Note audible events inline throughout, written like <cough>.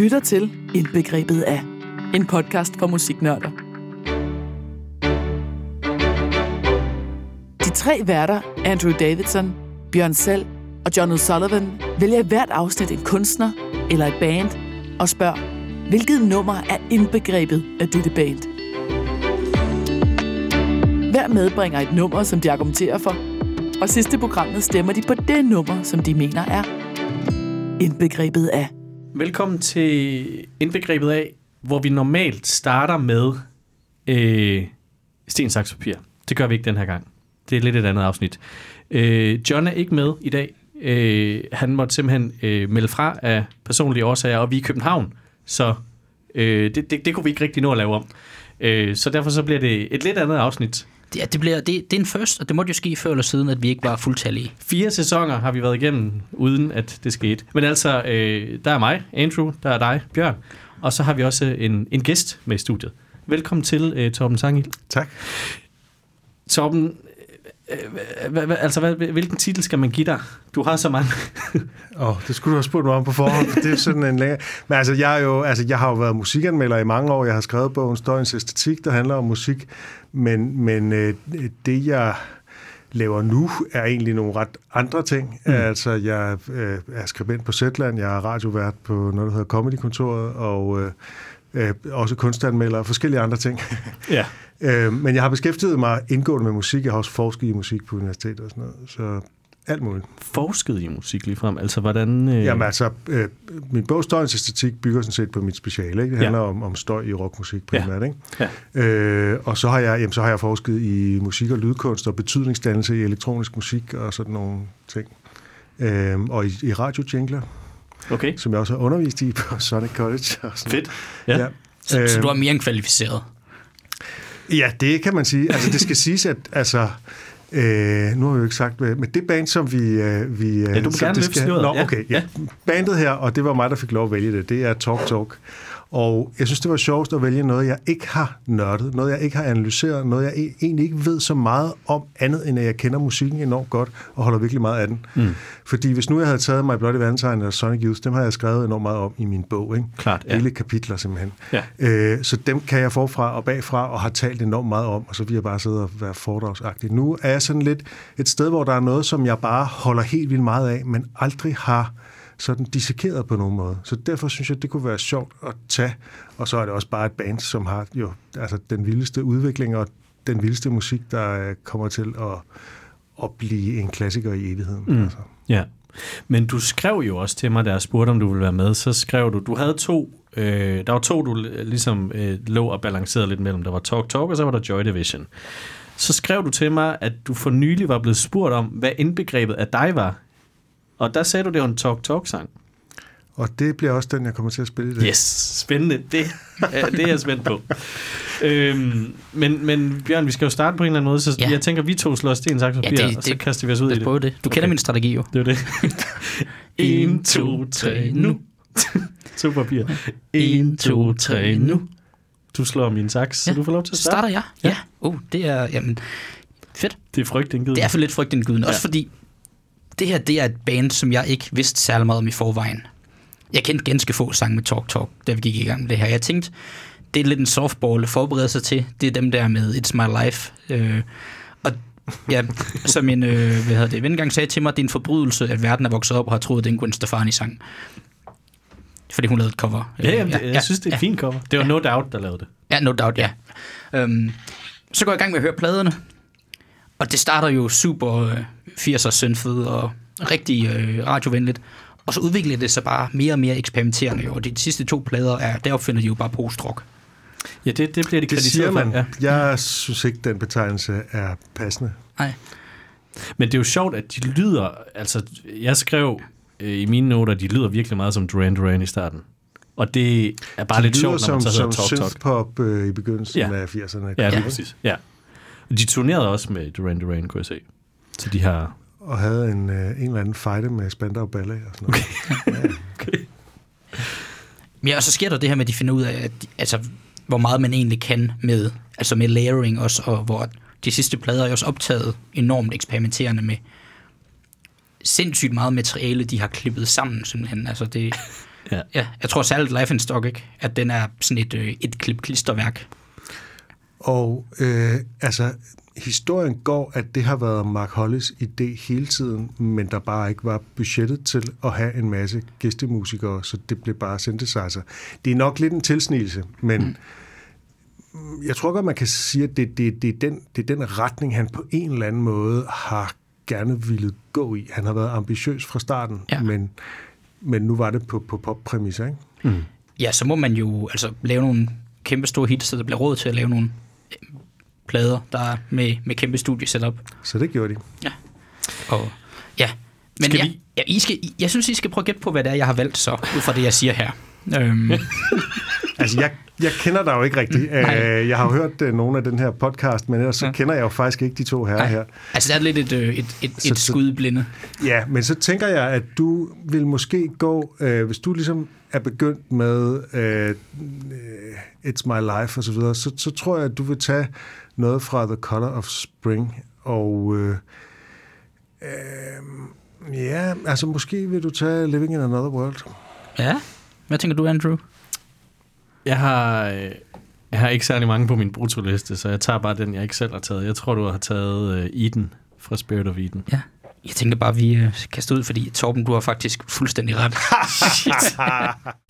lytter til Indbegrebet af en podcast for musiknørder. De tre værter, Andrew Davidson, Bjørn Selv og John O'Sullivan, vælger i hvert afsnit en kunstner eller et band og spørger, hvilket nummer er indbegrebet af dette band? Hver medbringer et nummer, som de argumenterer for, og sidste programmet stemmer de på det nummer, som de mener er indbegrebet af. Velkommen til Indbegrebet af, hvor vi normalt starter med øh, sten, saks, papir. Det gør vi ikke den her gang. Det er lidt et andet afsnit. Øh, John er ikke med i dag. Øh, han måtte simpelthen øh, melde fra af personlige årsager, og vi er i København, så øh, det, det, det kunne vi ikke rigtig nå at lave om. Øh, så derfor så bliver det et lidt andet afsnit. Ja, det, bliver, det, det er en først, og det måtte jo ske før eller siden, at vi ikke var fuldtallige. Fire sæsoner har vi været igennem, uden at det skete. Men altså, øh, der er mig, Andrew, der er dig, Bjørn, og så har vi også en, en gæst med i studiet. Velkommen til, øh, Torben Sangil. Tak. Torben, øh, altså hvad, hvilken titel skal man give dig? Du har så mange. <laughs> Åh, oh, det skulle du have spurgt mig om på forhånd, for det er sådan en længere... Men altså, jeg, er jo, altså, jeg har jo været musikanmelder i mange år. Jeg har skrevet bogen Støjens Æstetik, der handler om musik. Men, men øh, det, jeg laver nu, er egentlig nogle ret andre ting. Mm. Altså, jeg øh, er skribent på Zetland, jeg er radiovært på noget, der hedder Comedykontoret, og øh, øh, også kunstanmelder og forskellige andre ting. <laughs> Ja. øh, men jeg har beskæftiget mig indgående med musik. Jeg har også forsket i musik på universitetet og sådan noget. Så alt muligt. Forsket i musik lige frem. Altså, hvordan... Øh... Jamen altså, øh, min bog Støjens Æstetik bygger sådan set på mit speciale. Ikke? Det Ja. handler om, om støj i rockmusik Ja. primært. Ikke? Ja. Øh, og så har, jeg, jamen, så har jeg forsket i musik og lydkunst og betydningsdannelse i elektronisk musik og sådan nogle ting. Øh, og i, i radiojingler, Okay, som jeg også har undervist i på Sonic College. Og sådan fedt. Ja. Ja. Så, øh, så du er mere end kvalificeret. Ja, det kan man sige. Altså, det skal <laughs> siges, at altså, øh, nu har vi jo ikke sagt, men det band, som vi... Øh, vi øh, Ja, du må som gerne løfte sløret. Nå, Ja, okay, ja. Bandet her, og det var mig, der fik lov at vælge det, det er Talk Talk. Og jeg synes, det var sjovest at vælge noget, jeg ikke har nørdet, noget, jeg ikke har analyseret, noget, jeg e- egentlig ikke ved så meget om andet, end at jeg kender musikken enormt godt og holder virkelig meget af den. Mm. Fordi hvis nu jeg havde taget My Bloody Valentine og Sonic Youth, dem har jeg skrevet enormt meget om i min bog. Ikke? Klart, ja. Hele kapitler simpelthen. Ja. Øh, så dem kan jeg forfra og bagfra og har talt enormt meget om, og så vil jeg bare sidde og være foredragsagtig. Nu er jeg sådan lidt et sted, hvor der er noget, som jeg bare holder helt vildt meget af, men aldrig har sådan dissekeret på nogen måde. Så derfor synes jeg, det kunne være sjovt at tage. Og så er det også bare et band, som har jo altså den vildeste udvikling og den vildeste musik, der øh, kommer til at, at blive en klassiker i evigheden. Mm. Altså. Ja. Men du skrev jo også til mig, da jeg spurgte, om du ville være med, så skrev du, du havde to, øh, der var to, du ligesom øh, lå og balancerede lidt mellem. Der var Talk Talk, og så var der Joy Division. Så skrev du til mig, at du for nylig var blevet spurgt om, hvad indbegrebet af dig var. Og der sagde du, det var en Talk Talk-sang. Og det bliver også den, jeg kommer til at spille i dag. Yes, spændende. Det, er- det er jeg spændt på. øhm, men, men Bjørn, vi skal jo starte på en eller anden måde, så ja. Jeg tænker, vi to slår sten, saks, papir, Ja, det- og så det- kaster vi os ud i det. prøve det. Du kender Okay. min strategi jo. Det var det. 1, 2, 3, nu. <laughs> to papir. 1, 2, 3, nu. Du slår min saks, så Ja. du får lov til at Så starte. starter jeg. Ja. Ja. Oh, det er, jamen, fedt. Det er frygtindgivet. Det er for lidt frygtindgydende. Ja. Også fordi, det her, det er et band, som jeg ikke vidste særlig meget om i forvejen. Jeg kendte ganske få sange med Talk Talk, da vi gik i gang med det her. Jeg tænkte, det er lidt en softball at forberede sig til. Det er dem der med It's My Life. Øh, og ja, som en øh, hvad hedder det, ven engang sagde til mig, det er en forbrydelse, at verden er vokset op og har troet, det er en Gwen Stefani-sang. Fordi hun lavede et cover. Ja, jamen, det, ja, jeg synes, det er ja. et fint cover. Det var No Doubt, der lavede det. Ja, no doubt, ja. Øhm, så går jeg i gang med at høre pladerne. Og det starter jo super øh, 80'er synfed og rigtig øh, radiovenligt. Og så udvikler det sig bare mere og mere eksperimenterende. Og de sidste to plader, er, der opfinder de jo bare post-rock. Ja, det, det bliver de Det siger man. for. Ja. Jeg synes ikke, den betegnelse er passende. Nej. Men det er jo sjovt, at de lyder... Altså, jeg skrev øh, i mine noter, at de lyder virkelig meget som Duran Duran i starten. Og det er bare De lidt sjovt, når man så som, hedder som Talk Talk. synthpop øh, i begyndelsen Ja. af 80'erne. Ja, lige Ja. præcis. Ja. Og De turnerede også med Duran Duran, kunne jeg se. Så de har... Og havde en, øh, en eller anden fejde med Spandau Ballet og sådan noget. Okay. <laughs> Okay. Ja, og så sker der det her med, at de finder ud af, at, altså, hvor meget man egentlig kan med, altså med layering også, og hvor de sidste plader er også optaget enormt eksperimenterende med sindssygt meget materiale, de har klippet sammen simpelthen. Altså det, Ja. Ja, jeg tror særligt Life in Stock, ikke? At den er sådan et, øh, et klip-klisterværk. Og øh, altså, historien går, at det har været Mark Hollis idé hele tiden, men der bare ikke var budgettet til at have en masse gæstemusikere, så det blev bare synthesizer. Det er nok lidt en tilsnigelse, men mm. jeg tror godt, man kan sige, at det, det, det, er den, det er den retning, han på en eller anden måde har gerne ville gå i. Han har været ambitiøs fra starten, Ja. men, men nu var det på, på poppræmisser, ikke? Mm. Ja, så må man jo altså lave nogle kæmpe store hits, så der bliver råd til at lave nogle plader, der er med, med kæmpe studiesetup. Så det gjorde de. Og, ja, men Skal jeg, vi- jeg, I skal, jeg synes, I skal prøve at gætte på, hvad det er, jeg har valgt så, ud fra det, jeg siger her. Øhm, <laughs> Altså, jeg, jeg kender dig jo ikke rigtigt. Nej. Øh, Jeg har jo hørt øh, nogle af den her podcast, men ellers så Ja. kender jeg jo faktisk ikke de to herrer nej, her. altså, det er lidt et, øh, et, et, Så- et skud blinde. Ja, men så tænker jeg, at du vil måske gå, øh, hvis du ligesom er begyndt med øh, øh, It's My Life og så videre, så, så tror jeg, at du vil tage noget fra The Color of Spring, og øh, øh, ja, altså måske vil du tage Living in Another World. Ja, hvad tænker du, Andrew? Jeg har, øh, jeg har ikke særlig mange på min brutoliste, så jeg tager bare den, jeg ikke selv har taget. Jeg tror, du har taget øh, Eden fra Spirit of Eden. Ja. Jeg tænkte bare, at vi øh, kaster ud, fordi Torben, du har faktisk fuldstændig ret. <laughs> <laughs> <laughs>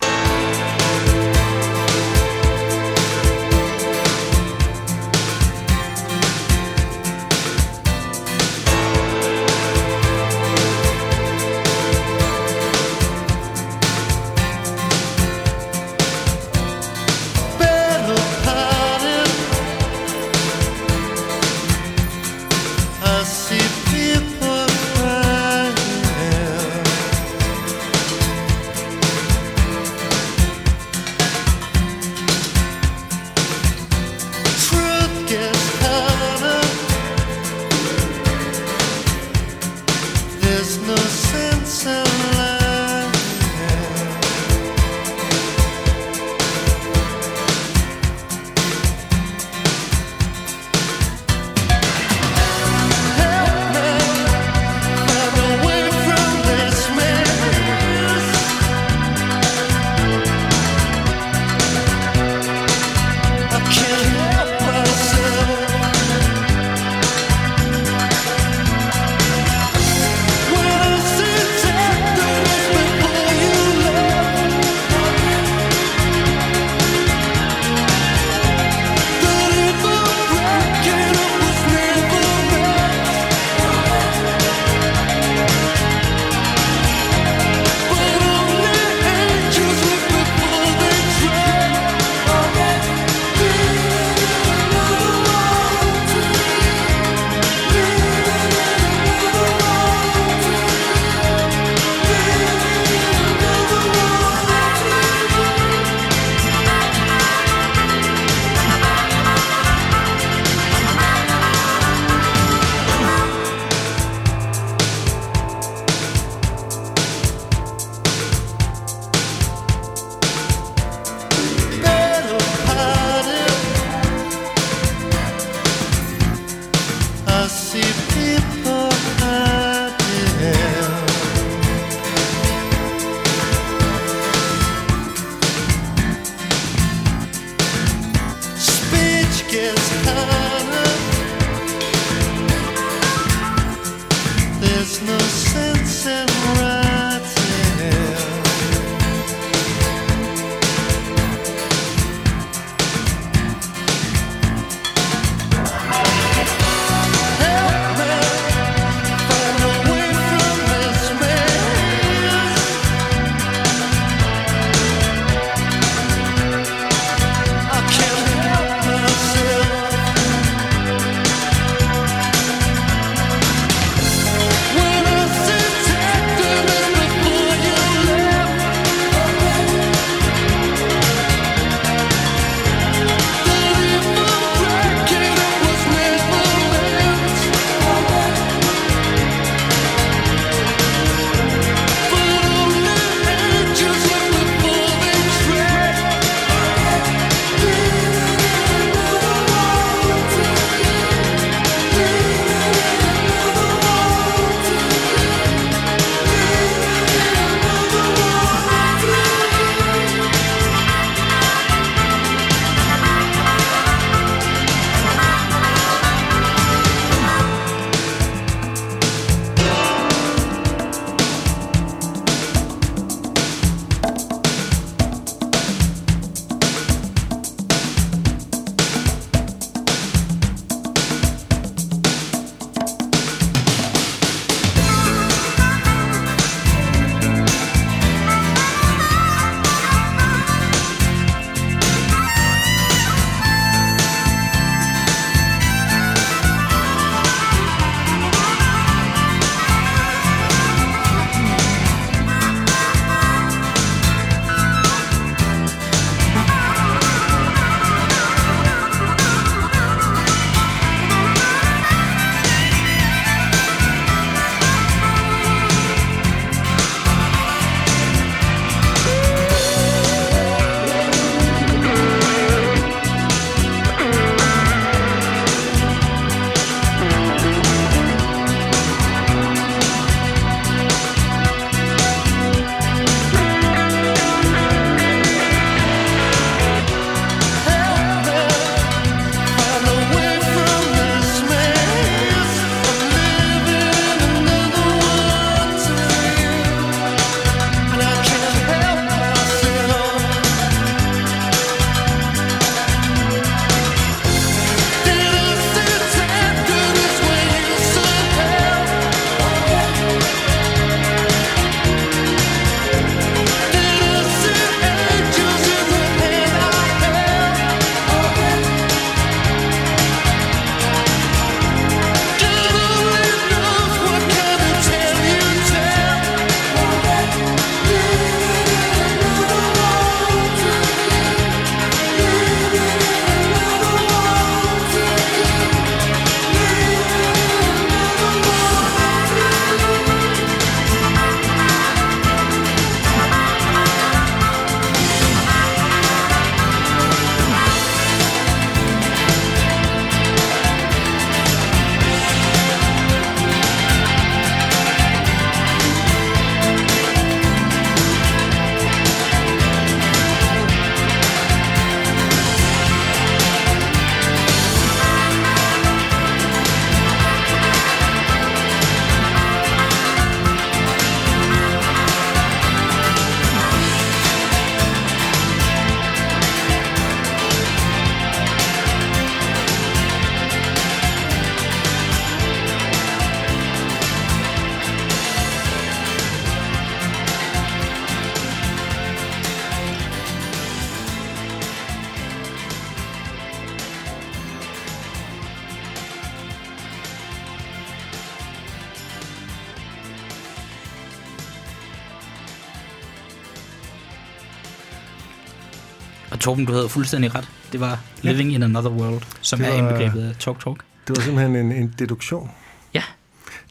Torben, du havde fuldstændig ret. Det var Living in Another World, som Det er var- indbegrebet af Talk Talk. Det var simpelthen en, en deduktion. Ja.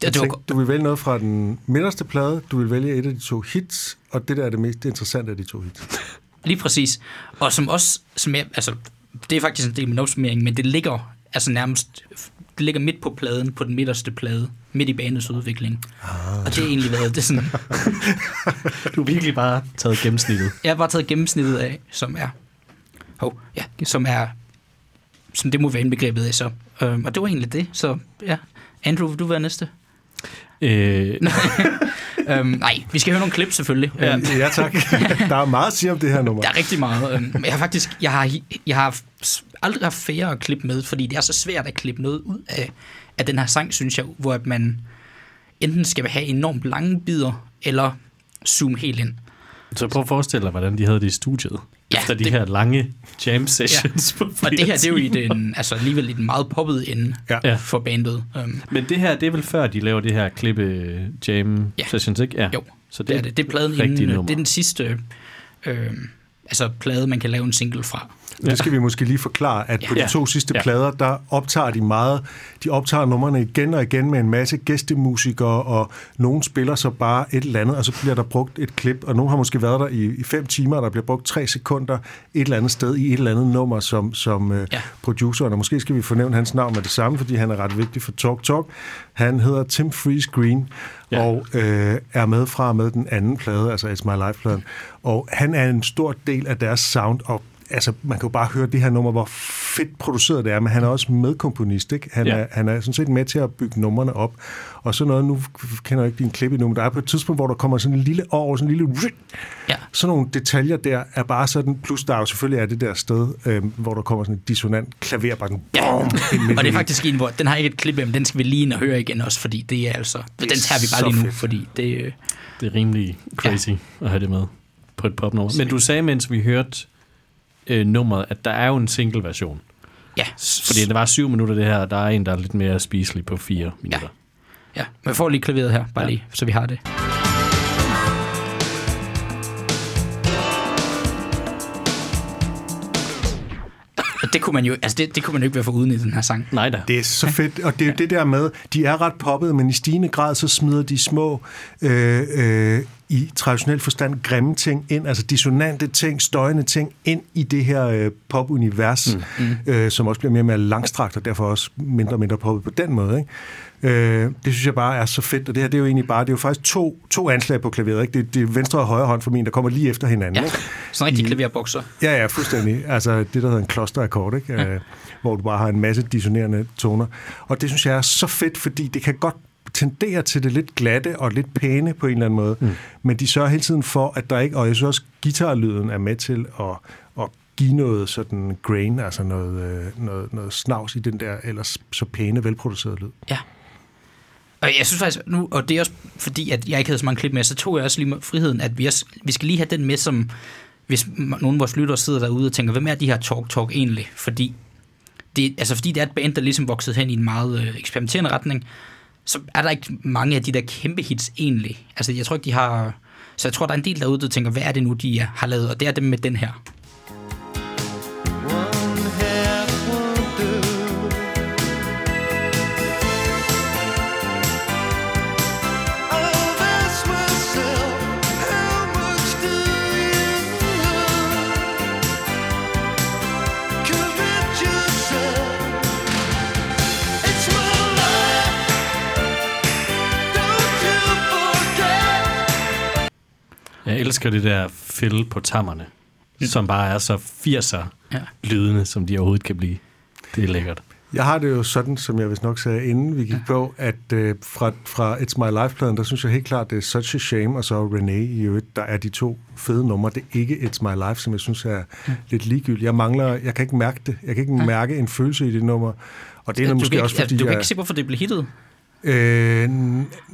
Det, det var, tænkte, du vil vælge noget fra den midterste plade, du vil vælge et af de to hits, og det der er det mest interessante af de to hits. <laughs> Lige præcis. Og som også, som jeg, altså, det er faktisk en del af min opsummering, men det ligger altså nærmest, det ligger midt på pladen, på den midterste plade, midt i banets udvikling. Ah. Og det har egentlig været, det er sådan, <laughs> Du har virkelig bare taget gennemsnittet. jeg har bare taget gennemsnittet af, som er, hov, ja, som er, som det må være indbegrebet af så. Øhm, og det var egentlig det, så ja. Andrew, vil du være næste? Øh, <laughs> øhm, nej, vi skal høre nogle klip selvfølgelig. Ja. Øhm, Ja, tak. Der er meget at sige om det her nummer. Der er rigtig meget. øhm, jeg har faktisk jeg har, jeg har aldrig haft færre at klippe med, fordi det er så svært at klippe noget ud af, af den her sang, synes jeg, hvor at man enten skal have enormt lange bidder, eller zoome helt ind. så prøv at forestille dig, hvordan de havde det i studiet. Ja, efter de det- her lange jam sessions ja. på Og det her, det er jo i den, altså alligevel i den meget poppede ende Ja. for bandet. Um, Men det her, det er vel før, de laver det her klippe øh, jam Ja. sessions, ikke? Ja. Jo, så det er det. Det er pladen inden, nummer. det er den sidste øh, altså plade, man kan lave en single fra. Det skal vi måske lige forklare, at på Ja. de to sidste Ja. plader, der optager de meget, de optager numrene igen og igen med en masse gæstemusikere, og nogen spiller så bare et eller andet, og så bliver der brugt et klip, og nogen har måske været der i, i fem timer, og der bliver brugt tre sekunder et eller andet sted i et eller andet nummer som, som øh, Ja. produceren, og måske skal vi fornævne hans navn med det samme, fordi han er ret vigtig for Talk Talk. Han hedder Tim Freeze Green, Ja. ja. og øh, er med fra med den anden plade, altså It's My Life-pladen. Og han er en stor del af deres sound, og altså, man kan jo bare høre det her nummer, hvor fedt produceret det er, men han er også medkomponist, ikke? Han, Ja. er, han er sådan set med til at bygge numrene op. Og så noget, nu kender jeg ikke din klip endnu, men der er på et tidspunkt, hvor der kommer sådan en lille over, sådan en lille... Ja. Sådan nogle detaljer der er bare sådan, plus der er jo selvfølgelig er det der sted, øh, hvor der kommer sådan et dissonant klaver, bare sådan, Ja. boom, Og det er i. faktisk en, hvor den har ikke et klip men den skal vi lige ind og høre igen også, fordi det er altså, den tager vi så bare lige nu, fedt. fordi det, øh, Det er rimelig crazy ja. at have det med på et popnummer. Men du sagde, mens vi hørte øh, nummeret, at der er jo en single version. ja, Fordi det var syv minutter det her, og der er en, der er lidt mere spiselig på fire minutter. ja. Men jeg får lige klaveret her, bare Ja. ja. lige, så vi har det. Det kunne man jo, altså det, det kunne man jo ikke være for uden i den her sang. Nej da. Det er så fedt, og det er jo det der med, de er ret poppet, men i stigende grad, så smider de små, øh, øh, i traditionel forstand, grimme ting ind, altså dissonante ting, støjende ting, ind i det her øh, popunivers, mm. øh, som også bliver mere og mere langstrakt, og derfor også mindre og mindre poppet på den måde, ikke? Øh, det synes jeg bare er så fedt, og det her det er jo egentlig bare, det er jo faktisk to, to anslag på klaveret, ikke? Det, det er venstre og højre hånd for min, der kommer lige efter hinanden, Ja, ikke? sådan rigtig klaverbokser. Ja, ja, fuldstændig. Altså det, der hedder en klosterakkord, ikke? Ja. hvor du bare har en masse dissonerende toner. Og det synes jeg er så fedt, fordi det kan godt tendere til det lidt glatte og lidt pæne på en eller anden måde. Mm. Men de sørger hele tiden for, at der ikke... Og jeg synes også, guitarlyden er med til at, at give noget sådan grain, altså noget, øh, noget, noget snavs i den der ellers så pæne, velproducerede lyd. Ja. Og jeg synes faktisk nu, og det er også fordi, at jeg ikke havde så mange klip med, så tog jeg også lige friheden, at vi, også, vi skal lige have den med, som hvis nogle af vores lyttere sidder derude og tænker, hvem er de her Talk Talk egentlig? Fordi det, altså fordi det er et band, der ligesom voksede hen i en meget øh, eksperimenterende retning, så er der ikke mange af de der kæmpe hits egentlig. Altså jeg tror ikke, de har... Så jeg tror, der er en del derude, der tænker, hvad er det nu, de har lavet? Og det er dem med den her. Jeg elsker det der fill på tammerne, mm. som bare er så 80'er Ja. lydende, som de overhovedet kan blive. Det er lækkert. Jeg har det jo sådan, som jeg vist nok sagde, inden vi gik på, at øh, fra, fra It's My Life-pladen, der synes jeg helt klart, det er Such a Shame, og så René i øvrigt, der er de to fede numre. Det er ikke It's My Life, som jeg synes er lidt ligegyldigt. Jeg mangler, jeg kan ikke mærke det. Jeg kan ikke mærke en følelse i det nummer. Og det er du måske kan ikke, også, fordi du kan jeg, ikke se, hvorfor det blev hittet. Øh,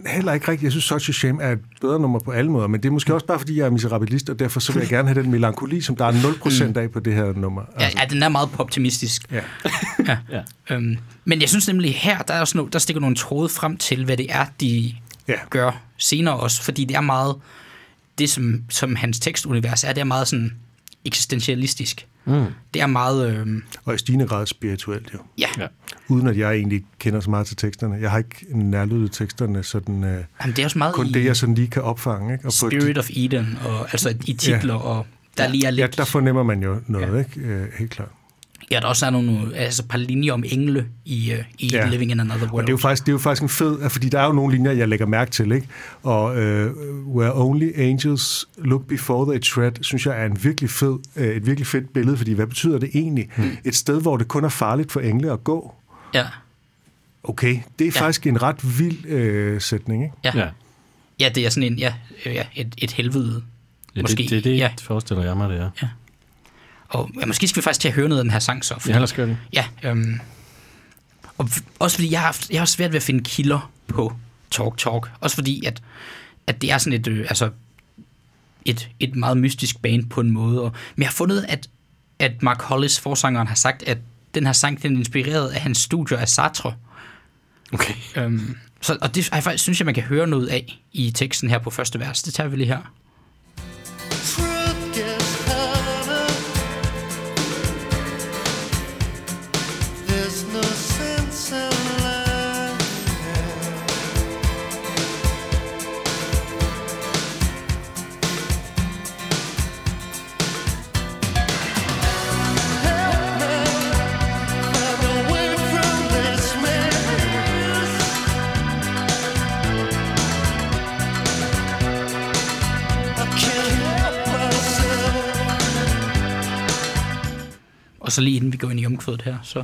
heller ikke rigtigt. Jeg synes, Such a Shame er et bedre nummer på alle måder, men det er måske også bare, fordi jeg er miserabilist, og derfor så vil jeg gerne have den melankoli, som der er 0% af på det her nummer. Ja, ja, den er meget optimistisk. ja. <laughs> Ja. Ja. Øhm, men jeg synes nemlig her, der, er også no, der stikker nogle tråde frem til, hvad det er, de Ja. gør senere også, fordi det er meget, det som, som hans tekstunivers er, det er meget sådan eksistentialistisk. Mm. Det er meget... Øh, Og i stigende grad spirituelt jo. ja, Ja. Uden at jeg egentlig kender så meget til teksterne. Jeg har ikke nærlyttet teksterne sådan... Øh, Jamen, det er også meget kun i det, jeg sådan lige kan opfange. Ikke? Og Spirit of Eden, og, altså i titler, ja. og der lige er Ja, lidt... der fornemmer man jo noget, ja. ikke? Øh, helt klart. Ja, der også er nogle, altså et par linjer om engle i, uh, i Ja. ja. Living in Another Og World. det er, jo faktisk, det er jo faktisk en fed, fordi der er jo nogle linjer, jeg lægger mærke til, ikke? Og øh, Where Only Angels Look Before They Tread, synes jeg er en virkelig fed, øh, et virkelig fedt billede, fordi hvad betyder det egentlig? Hmm. Et sted, hvor det kun er farligt for engle at gå. Ja, Okay, det er ja. Ja. faktisk en ret vild øh, sætning, ikke? ja. Ja. ja. ja, det er sådan en, ja, øh, ja et, et helvede. Ja, Måske, det, det, det ja. forestiller jeg mig, det er. Og ja, måske skal vi faktisk til at høre noget af den her sang så. Fordi, Ja, lad os gøre det. Ja, øhm, og også fordi jeg har, haft, jeg har svært ved at finde kilder på Talk Talk. Også fordi, at, at det er sådan et, øh, altså, et, et meget mystisk band på en måde. Og, men jeg har fundet, at, at Mark Hollis, forsangeren, har sagt, at den her sang, den er inspireret af hans studier af Sartre. Okay. Øhm, så, og det er faktisk, synes jeg, man kan høre noget af i teksten her på første vers. Det tager vi lige her. Så lige inden vi går ind i omkvædet her, så...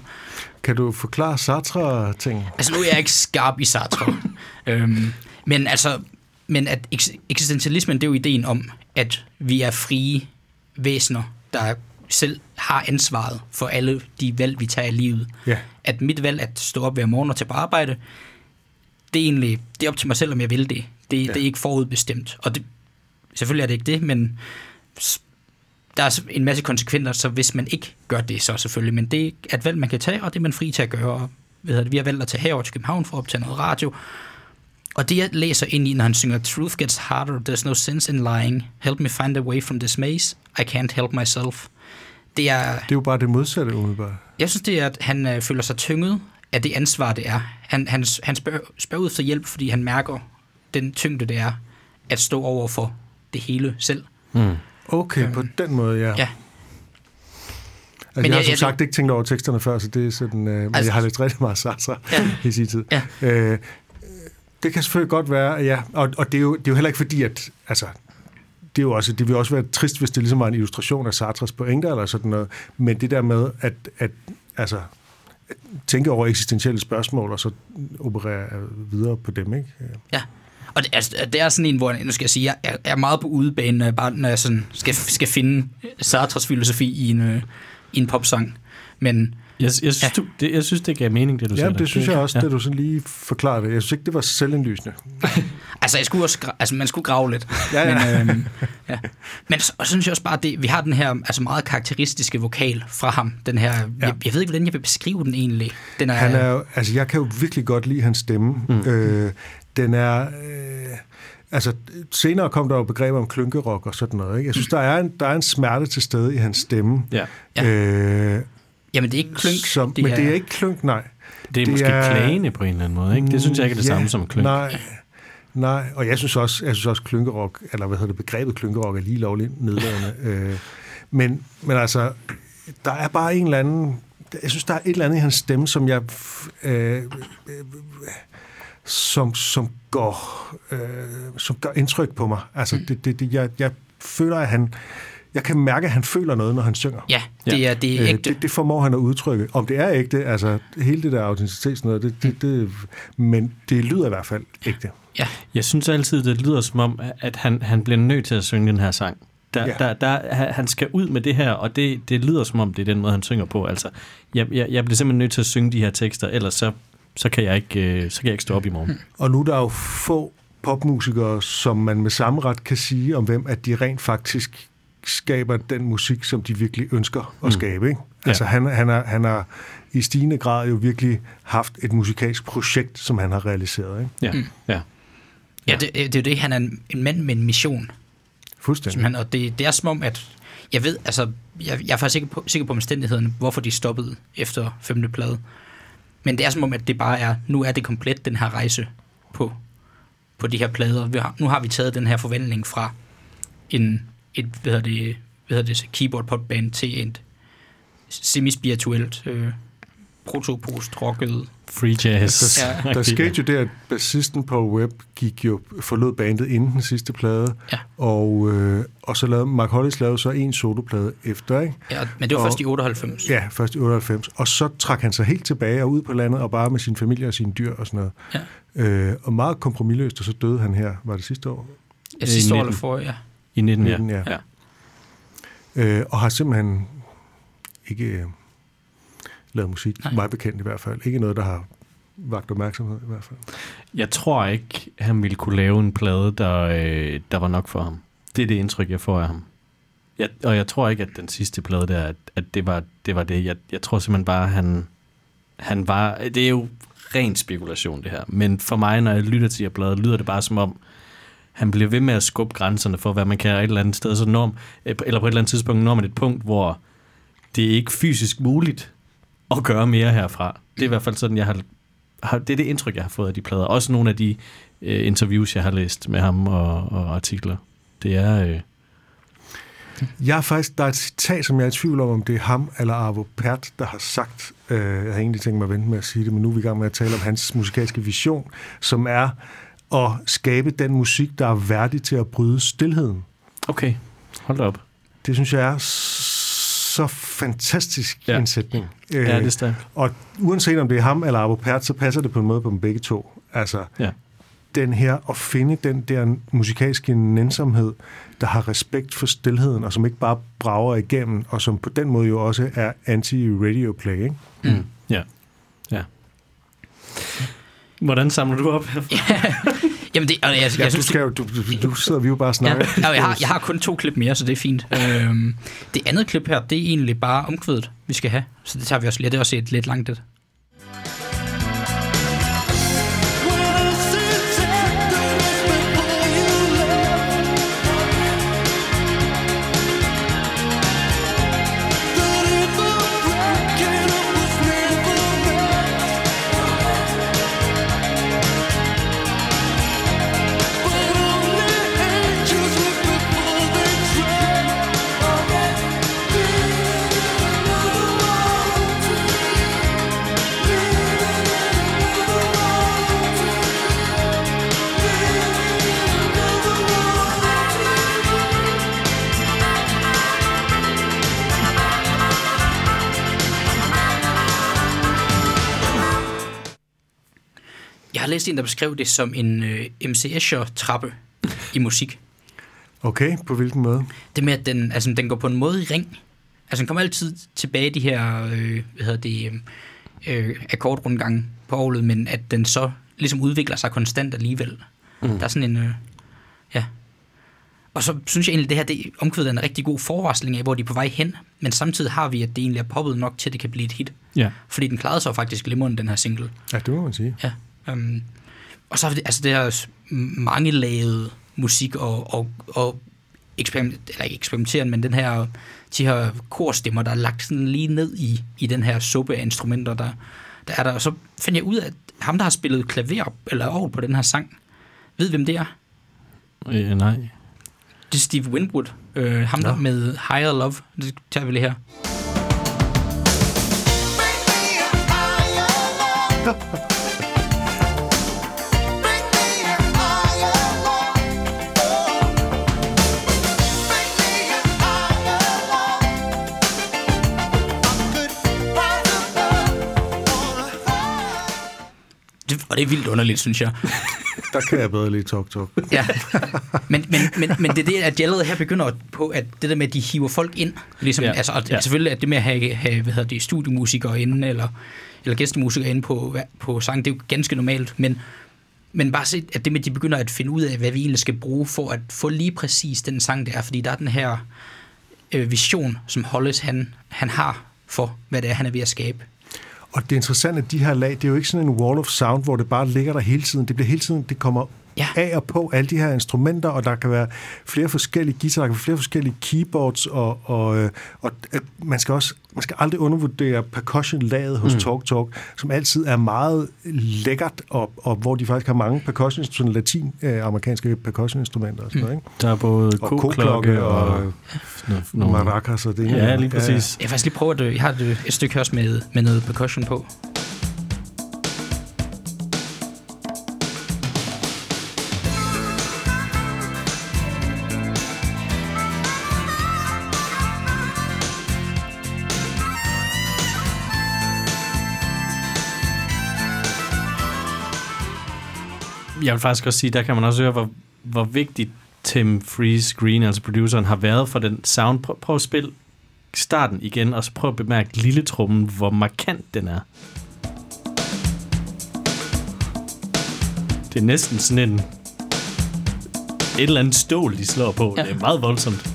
Kan du forklare Sartre-ting? Altså nu er jeg ikke skarp i Sartre. <laughs> øhm, men altså, men at eks- eksistentialismen, det er jo ideen om, at vi er frie væsener, der selv har ansvaret for alle de valg, vi tager i livet. Ja. At mit valg at stå op hver morgen og tage på arbejde, det er egentlig det er op til mig selv, om jeg vil det. Det, ja. det er ikke forudbestemt. Og det, selvfølgelig er det ikke det, men der er en masse konsekvenser, så hvis man ikke gør det, så selvfølgelig. Men det er et valg, man kan tage, og det er man fri til at gøre. Hedder det, vi har valgt at tage herover til København for at optage noget radio. Og det, jeg læser ind i, når han synger, Truth gets harder, there's no sense in lying. Help me find a way from this maze. I can't help myself. Det er, Det er jo bare det modsatte, umiddelbart. jeg synes, det er, at han øh, føler sig tynget af det ansvar, det er. Han, han, han spørger, spørger ud for hjælp, fordi han mærker den tyngde, det er at stå over for det hele selv. Mm. Okay, Øhm, på den måde, ja. Ja. Altså, Men jeg har jeg- som jeg- sagt ikke tænkt over teksterne før, så det er sådan, øh, men Altså- jeg har læst rigtig meget Sartre Ja. <laughs> i sin tid. Ja. Øh, det kan selvfølgelig godt være, ja, og, og det, er jo, det er jo heller ikke fordi, at altså, det, er jo også, det ville også være trist, hvis det ligesom var en illustration af Sartres pointer eller sådan noget, men det der med at, at altså, tænke over eksistentielle spørgsmål, og så operere videre på dem, ikke? Ja. Og det, altså, det er sådan en, hvor nu skal jeg sige, jeg er, er meget på udebane, når jeg, bare, når jeg sådan skal, skal finde Sartres filosofi i en, øh, i en popsang. Men Jeg, jeg, synes, Ja. ja. du, det, jeg synes, det gav mening, det du Ja, sagde. det synes jeg også, ja. ja. da du sådan lige forklarede det. Jeg synes ikke, det var selvindlysende. <laughs> altså, jeg skulle også, altså, man skulle grave lidt. Ja, ja. Men, øhm, ja. Men så og så synes jeg også bare, at vi har den her altså meget karakteristiske vokal fra ham. Den her, ja. jeg, jeg ved ikke, hvordan jeg vil beskrive den egentlig. Den er, Han er altså jeg kan jo virkelig godt lide hans stemme. Mm. Øh, den er, øh, altså senere kom der jo begreber om klynkerok og sådan noget. Ikke? Jeg synes, der er, en, der er en smerte til stede i hans stemme. Ja. Ja. Øh, jamen, det er ikke klønk. som, det men det er ikke klynk, nej. Det er Det måske er- klagende på en eller anden måde, ikke? Det synes jeg ikke er det Ja, samme som kløn. Nej, nej, og jeg synes også, jeg synes også klynkerok, eller hvad hedder det, begrebet klynkerok er lige lovligt nedladende. <laughs> øh, men, men altså, der er bare en eller anden, jeg synes, der er et eller andet i hans stemme, som jeg, øh, øh, som, som går, øh, som gør indtryk på mig. Altså, det, det, det, jeg, jeg føler, at han, jeg kan mærke, at han føler noget, når han synger. Ja, det er, det er Øh, ægte. det, det formår han at udtrykke. Om det er ægte, altså hele det der autenticitet, sådan noget, det, det, det, men det lyder i hvert fald ægte. Ja, Jeg synes altid, det lyder som om, at han, han bliver nødt til at synge den her sang. Der, Ja. der, der, han han skal ud med det her, og det, det lyder som om, det er den måde, han synger på. Altså, jeg, jeg, jeg bliver simpelthen nødt til at synge de her tekster, ellers så, så, kan, jeg ikke, øh, så kan jeg ikke stå op i morgen. Og nu er der jo få popmusikere, som man med samme ret kan sige om hvem, at de rent faktisk skaber den musik, som de virkelig ønsker at skabe. Ikke? Altså han, han, har, han har i stigende grad jo virkelig haft et musikalsk projekt, som han har realiseret. Ikke? Ja, Mm. ja. ja det, det er jo det. Han er en, en mand med en mission. Fuldstændig. Simpelthen, og det, det er som om, at Jeg ved, altså, jeg, jeg er faktisk ikke på, sikker på omstændighederne, hvorfor de stoppede efter femte plade. Men det er som om, at det bare er, nu er det komplet, den her rejse på, på de her plader. Vi har, nu har vi taget den her forvandling fra en, et, hvad hedder det, hvad hedder det, keyboard popband til et semispirituelt, øh, protopost-rocket Free jazz. Ja. Der skete jo det, at bassisten på Web gik jo, forlod bandet inden den sidste plade, Ja. og, øh, og så lavede Mark Hollis lavede så en soloplade efter, ikke? Ja, men det var Og- først i 98. Ja, først i 98. Og så trak han sig helt tilbage og ud på landet, og bare med sin familie og sine dyr og sådan noget. Ja. Øh, og meget kompromilløst, og så døde han her, var det sidste år? Ja, sidste I år eller 19. for, ja. I 19, ja. 19, ja. ja. Øh, og har simpelthen ikke øh, lavet musik, Nej. Meget bekendt i hvert fald. Ikke noget, der har vagt opmærksomhed i hvert fald. Jeg tror ikke, han ville kunne lave en plade, der, øh, der var nok for ham. Det er det indtryk, jeg får af ham. Jeg, og jeg tror ikke, at den sidste plade der, at, at det, var, det var det. Jeg, jeg tror simpelthen bare, han, han var... Det er jo ren spekulation, det her. Men for mig, når jeg lytter til de her plader, lyder det bare som om, han bliver ved med at skubbe grænserne for, hvad man kan et eller andet sted. Så når, eller på et eller andet tidspunkt når man et punkt, hvor det er ikke fysisk muligt at gøre mere herfra. Det er i hvert fald sådan, jeg har, har det er det indtryk, jeg har fået af de plader. Også nogle af de øh, interviews, jeg har læst med ham og, og artikler. Det er... Øh, Jeg er faktisk, der er et citat, som jeg er i tvivl om, om det er ham eller Arvo Pärt, der har sagt, øh, jeg havde egentlig tænkt mig at vente med at sige det, men nu er vi i gang med at tale om hans musikalske vision, som er at skabe den musik, der er værdig til at bryde stillheden. okay, hold da op. Det synes jeg er så fantastisk Ja. en sætning. Ja, det er stærkt. Og uanset om det er ham eller Arvo Pärt, så passer det på en måde på dem begge to. Altså, Ja. den her, at finde den der musikalske nænsomhed, der har respekt for stillheden, og som ikke bare brager igennem, og som på den måde jo også er anti-radio play, ikke? Mm. Ja. ja. Hvordan samler du op herfra? <laughs> <laughs> Jamen, det, altså, jeg, jeg, Ja, jeg du, synes, skal jo, du, du, du sidder vi jo bare og snakker. ja, jeg, har, jeg har kun to klip mere, så det er fint. Øhm, det andet klip her, det er egentlig bare omkvædet, vi skal have. Så det tager vi også lidt. Det er også et lidt langt et. Læst en, der beskrev det som en øh, MC Escher-trappe i musik. Okay, på hvilken måde? Det med, at den, altså, den går på en måde i ring. Altså, den kommer altid tilbage i de her, øh, hvad hedder det, øh, øh, akkordrundgange på orglet, men at den så ligesom udvikler sig konstant alligevel. Mm. Der er sådan en, øh, ja. Og så synes jeg egentlig, at det her det omkvædet er en rigtig god forvarsling af, hvor de er på vej hen, men samtidig har vi, at det egentlig er poppet nok til, at det kan blive et hit. Ja. Fordi den klarede sig faktisk glimrende, den her single. Ja, det må man sige. Ja. Um, og så har vi det, altså det her mange lavede musik og, og, og eksperiment, eller ikke eksperimenterende, men den her, de her korstemmer, der er lagt sådan lige ned i, i den her suppe af instrumenter, der, der er der. Og så fandt jeg ud af, at ham, der har spillet klaver eller orgel på den her sang, ved hvem det er? Øh, nej. Det er Steve Winwood. Øh, ham der Nå. med Higher Love. Det tager vi lige her. <laughs> og det er vildt underligt, synes jeg. Der kan jeg bedre lide Talk Talk. Ja. Men, men, men, men det er det, at jeg allerede her begynder på, at det der med, at de hiver folk ind, ligesom, Ja. altså, og Ja. selvfølgelig at det med at have, have hvad hedder det, studiemusikere inde, eller, eller gæstemusikere inde på, på sang, det er jo ganske normalt, men, men bare se, at det med, at de begynder at finde ud af, hvad vi egentlig skal bruge for at få lige præcis den sang, det er, fordi der er den her øh, vision, som Hollis han, han har for, hvad det er, han er ved at skabe. Og det er interessant, at de her lag, det er jo ikke sådan en wall of sound, hvor det bare ligger der hele tiden. Det bliver hele tiden, det kommer Ja. af og på alle de her instrumenter, og der kan være flere forskellige guitarer, der kan være flere forskellige keyboards, og, og, øh, og øh, man skal også man skal aldrig undervurdere percussion-laget hos mm. Talk Talk, som altid er meget lækkert, og, og hvor de faktisk har mange percussion-instrumenter, latin-amerikanske percussion-instrumenter og sådan noget, ikke? Der er både Og koklokke og... og, og maracas og det. Ja, lige præcis. Jeg har faktisk lige prøvet, at jeg har et, et stykke her også med, med noget percussion på. Jeg vil faktisk også sige, der kan man også høre, hvor, hvor vigtigt Tim Freeze Green, altså produceren, har været for den sound. Prøv, prøv at spille starten igen, og så prøv at bemærke lille trummen, hvor markant den er. Det er næsten sådan en et eller andet stål, de slår på. Ja. Det er meget voldsomt.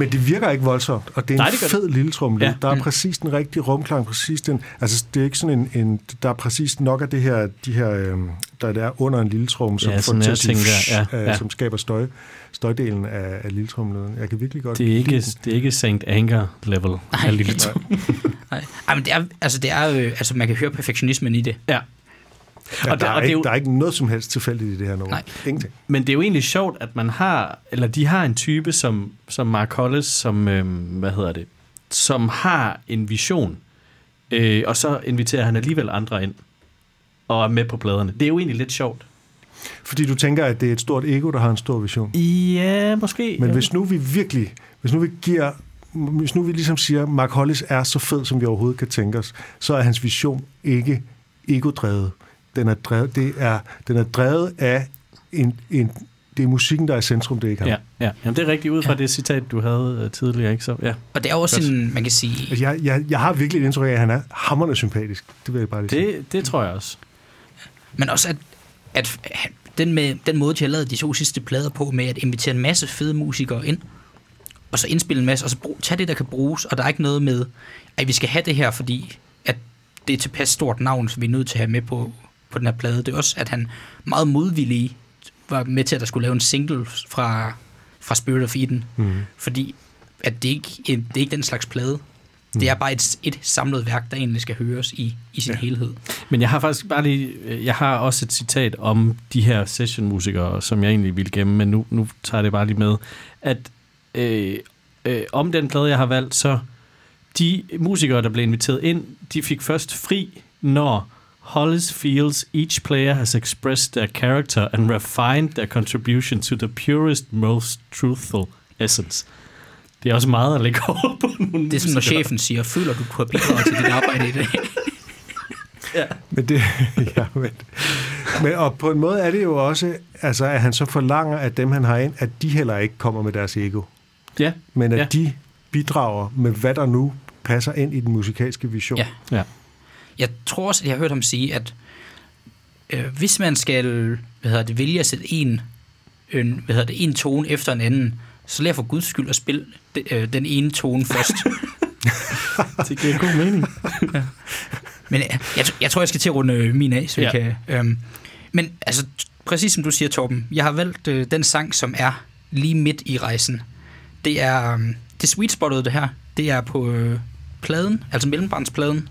Men det virker ikke voldsomt, og det er Nej, en det gør det. fed lille trumlyd. Ja. Der er præcis den rigtige rumklang, præcis den, altså det er ikke sådan en, en der er præcis nok af det her, de her, øhm, der det er under en lille trum, som Ja, får sådan til at sige, tænker, ja, øh, ja. som skaber støj, støjdelen af, af lille trumlyden. Jeg kan virkelig godt Det er ikke, det er ikke St. Anger level af lille trum. <laughs> Nej, Ej, men det er, altså, det er, øh, altså, man kan høre perfektionismen i det. Ja. Ja, og der, der- er og det er ikke, jo- der er ikke noget som helst tilfældigt i det her nummer. Nej. Ingenting. Men det er jo egentlig sjovt, at man har, eller de har en type som, som Mark Hollis, som, øhm, hvad hedder det, som har en vision, øh, og så inviterer han alligevel andre ind, og er med på pladerne. Det er jo egentlig lidt sjovt. Fordi du tænker, at det er et stort ego, der har en stor vision. Ja, måske. Men hvis nu vi virkelig, hvis nu vi giver, hvis nu vi ligesom siger, Mark Hollis er så fed, som vi overhovedet kan tænke os, så er hans vision ikke egodrevet. Den er drevet, det er, den er drevet af en, en, det er musikken, der er i centrum, det er ikke ham. Ja, ja. Jamen, det er rigtigt ud fra Ja. det citat, du havde øh, tidligere, ikke? Så, ja. Og det er også Godt. en, man kan sige... Altså, jeg, jeg, jeg har virkelig et indtryk af, at han er hammerende sympatisk. Det vil jeg bare lige sige. Det, det tror jeg også. Men også, at, at den, med, den måde, de har lavet de to sidste plader på, med at invitere en masse fede musikere ind, og så indspille en masse, og så brug, tage det, der kan bruges, og der er ikke noget med, at vi skal have det her, fordi at det er tilpas stort navn, som vi er nødt til at have med på, på den her plade. Det er også, at han meget modvillig var med til, at der skulle lave en single fra, fra Spirit of Eden, Mm. fordi at det, ikke, det er ikke den slags plade. Det er bare et, et samlet værk, der egentlig skal høres i, i sin ja. helhed. Men jeg har faktisk bare lige, øh, jeg har også et citat om de her sessionmusikere, som jeg egentlig ville gemme, men nu, nu tager jeg det bare lige med, at øh, øh, om den plade, jeg har valgt, så de musikere, der blev inviteret ind, de fik først fri, når Hollis feels each player has expressed their character and refined their contribution to the purest, most truthful essence. Det er også meget at lægge <laughs> over på nogle Det er sådan, når chefen siger, føler du kunne have bidraget til dit arbejde i dag? <laughs> Men det, <laughs> ja, men, men, og på en måde er det jo også, altså, at han så forlanger, at dem, han har ind, at de heller ikke kommer med deres ego. Ja, Men at Ja. ja. de bidrager med, hvad der nu passer ind i den musikalske vision. Ja. ja. Jeg tror også, at jeg har hørt ham sige, at øh, hvis man skal hvad hedder det, vælge at sætte en, en, hvad hedder det, en tone efter en anden, så lad for guds skyld at spille de, øh, den ene tone først. <laughs> Det giver god mening. <laughs> Men jeg, jeg, jeg tror, jeg skal til at runde øh, min af, så ja. Ja. vi kan... Øhm, men altså, præcis som du siger, Torben, jeg har valgt øh, den sang, som er lige midt i rejsen. Det er øh, det sweet spottet, det her. Det er på øh, pladen, altså mellembrandspladen.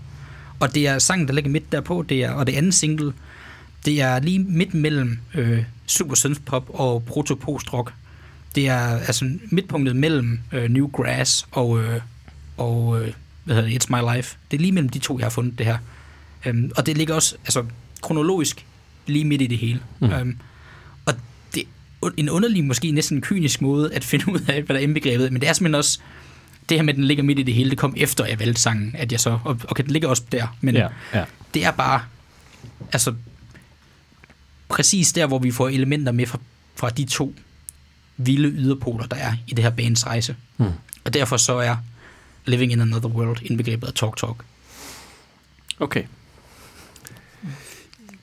Og det er sangen, der ligger midt derpå, det er, og det andet single, det er lige midt mellem øh, super synthpop og proto-post-rock. Det er altså midtpunktet mellem øh, New Grass og, øh, og øh, hvad hedder det, It's My Life. Det er lige mellem de to, jeg har fundet det her. Øhm, og det ligger også altså, kronologisk lige midt i det hele. Mm. Øhm, og det er en underlig, måske næsten en kynisk måde at finde ud af, hvad der er indbegrebet. Men det er simpelthen også, det her med, at den ligger midt i det hele, det kom efter, jeg valgte sangen, at jeg så, og okay, den ligger også der, men Ja, ja. det er bare, altså, præcis der, hvor vi får elementer med fra, fra de to vilde yderpoler, der er i det her bands rejse. Mm. Og derfor så er Living in Another World indbegrebet af Talk Talk. Okay.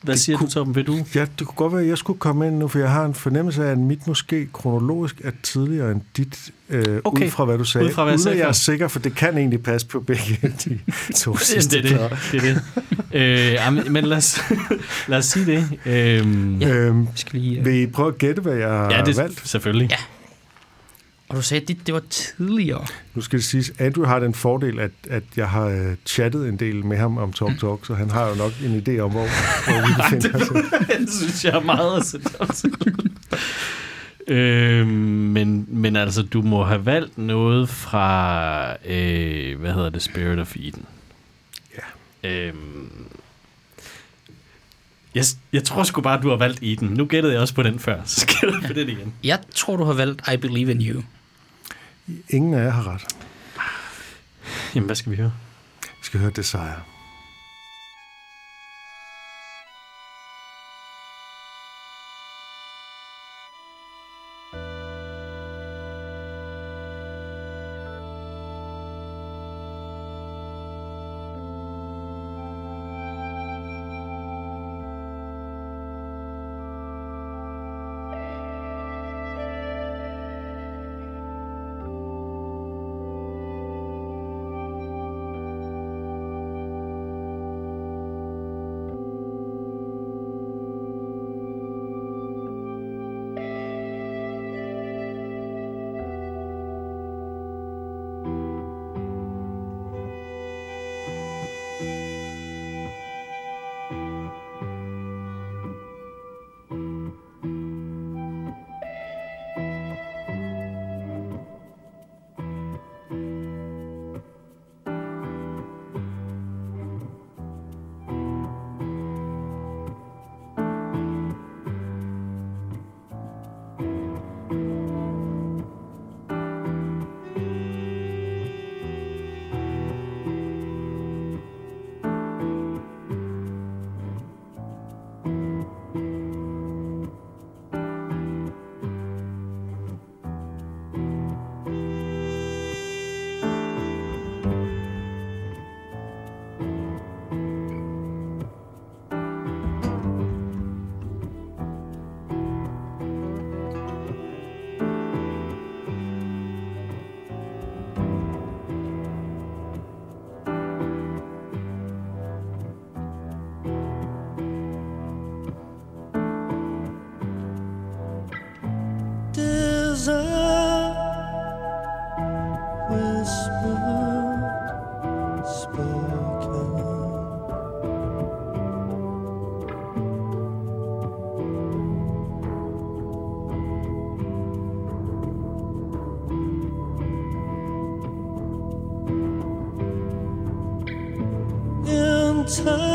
Hvad Det siger kunne- du, Torben? Vil du? Ja, det kunne godt være, at jeg skulle komme ind nu, for jeg har en fornemmelse af, at mit måske kronologisk er tidligere end dit, øh, Okay. ud fra hvad du sagde. Ud fra, hvad jeg sagde jeg er sikker, for det kan egentlig passe på begge de to <laughs> sidste det er det. det, er det. øh, men lad os, <laughs> lad os sige det. Øhm, Ja. Øhm, Vi skal lige, vil I prøve at gætte, hvad jeg har ja, det er valgt? selvfølgelig. Ja. Og du sagde, at det, det var tidligere. Nu skal det siges, Andrew har den fordel, at, at jeg har øh, chattet en del med ham om Talk Talk, så han har jo nok en idé om, hvor, hvor <laughs> vi befinder os. det synes jeg er meget at sætte op til. <laughs> øh, men, men altså, du må have valgt noget fra, øh, hvad hedder det, Spirit of Eden. Ja. Øh, jeg, jeg tror sgu bare, du har valgt Eden. Nu gættede jeg også på den før, så skal jeg på den igen. Jeg tror, du har valgt I Believe in You. Ingen af jer har ret. Jamen, hvad skal vi høre? Vi skal høre Desire. Time,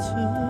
此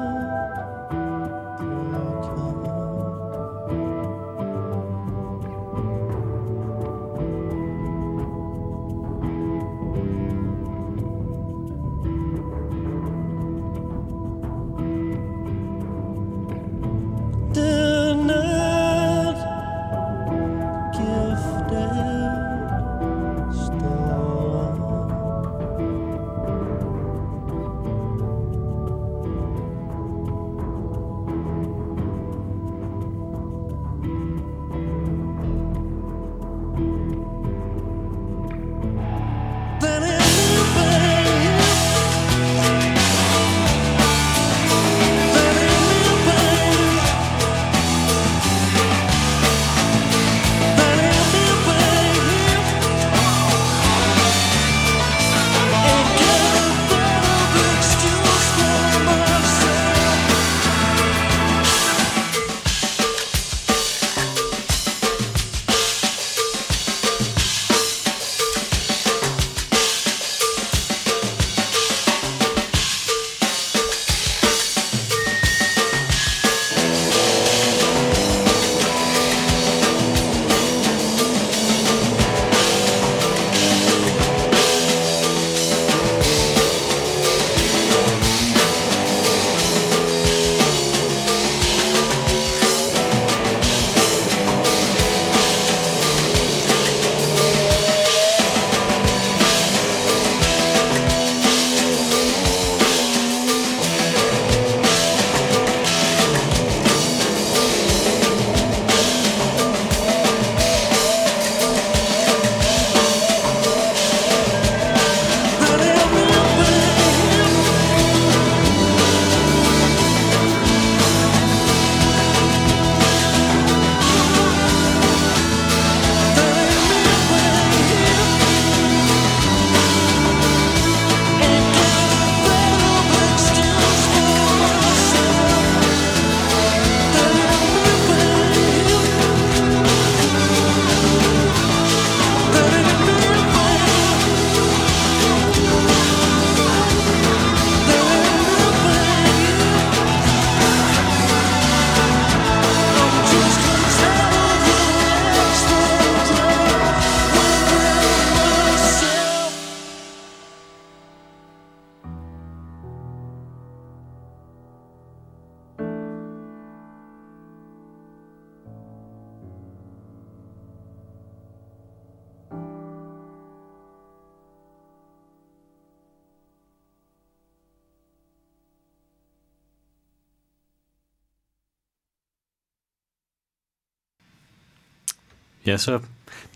Ja, så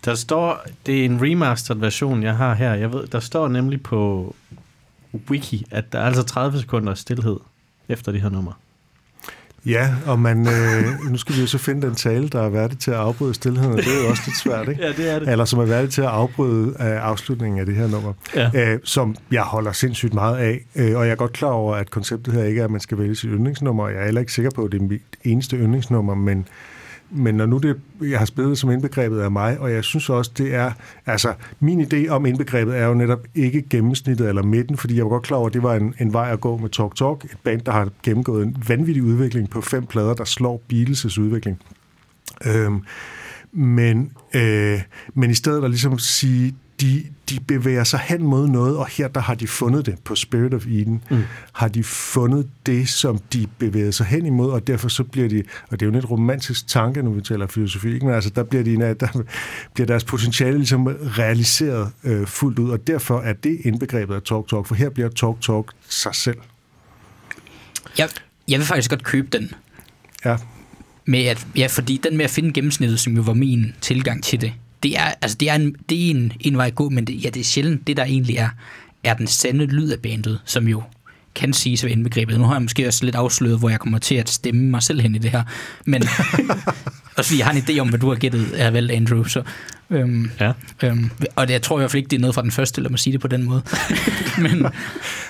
der står, det er en remastered version, jeg har her. Jeg ved, der står nemlig på wiki, at der er altså 30 sekunder stillhed efter det her nummer. Ja, og man, øh, <laughs> nu skal vi jo så finde den tale, der er værdig til at afbryde stillheden, og det er jo også lidt svært, <laughs> ikke? Ja, det er det. Eller som er værdig til at afbryde øh, afslutningen af det her nummer, Ja. øh, som jeg holder sindssygt meget af. Øh, og jeg er godt klar over, at konceptet her ikke er, at man skal vælge sit yndlingsnummer. Jeg er heller ikke sikker på, at det er mit eneste yndlingsnummer, men men når nu det, jeg har spillet som indbegrebet af mig, og jeg synes også, det er, altså min idé om indbegrebet er jo netop ikke gennemsnittet eller midten, fordi jeg var godt klar over, at det var en, en vej at gå med Talk Talk, et band, der har gennemgået en vanvittig udvikling på fem plader, der slår Beatles' udvikling. Øhm, men, øh, men i stedet at ligesom sige, de, de bevæger sig hen mod noget, og her der har de fundet det på Spirit of Eden. Mm. Har de fundet det, som de bevæger sig hen imod, og derfor så bliver de, og det er jo en lidt romantisk tanke, når vi taler filosofi, ikke? men altså der bliver, de, der bliver deres potentiale ligesom realiseret øh, fuldt ud, og derfor er det indbegrebet af Talk Talk, for her bliver Talk Talk sig selv. Jeg, jeg vil faktisk godt købe den. Ja, Med at, ja, fordi den med at finde gennemsnittet, som jo var min tilgang til det, det er, altså det er, en, det er en, en vej at gå, men det, ja, det er sjældent, det der egentlig er, er den sande lyd af bandet, som jo kan sige sig indbegrebet. Nu har jeg måske også lidt afsløret, hvor jeg kommer til at stemme mig selv hen i det her. Men <laughs> også fordi jeg har en idé om, hvad du har gættet er valgt, Andrew. Så, øhm, Ja. øhm, og det, jeg tror i hvert fald ikke, det er noget fra den første, lad mig sige det på den måde. <laughs> men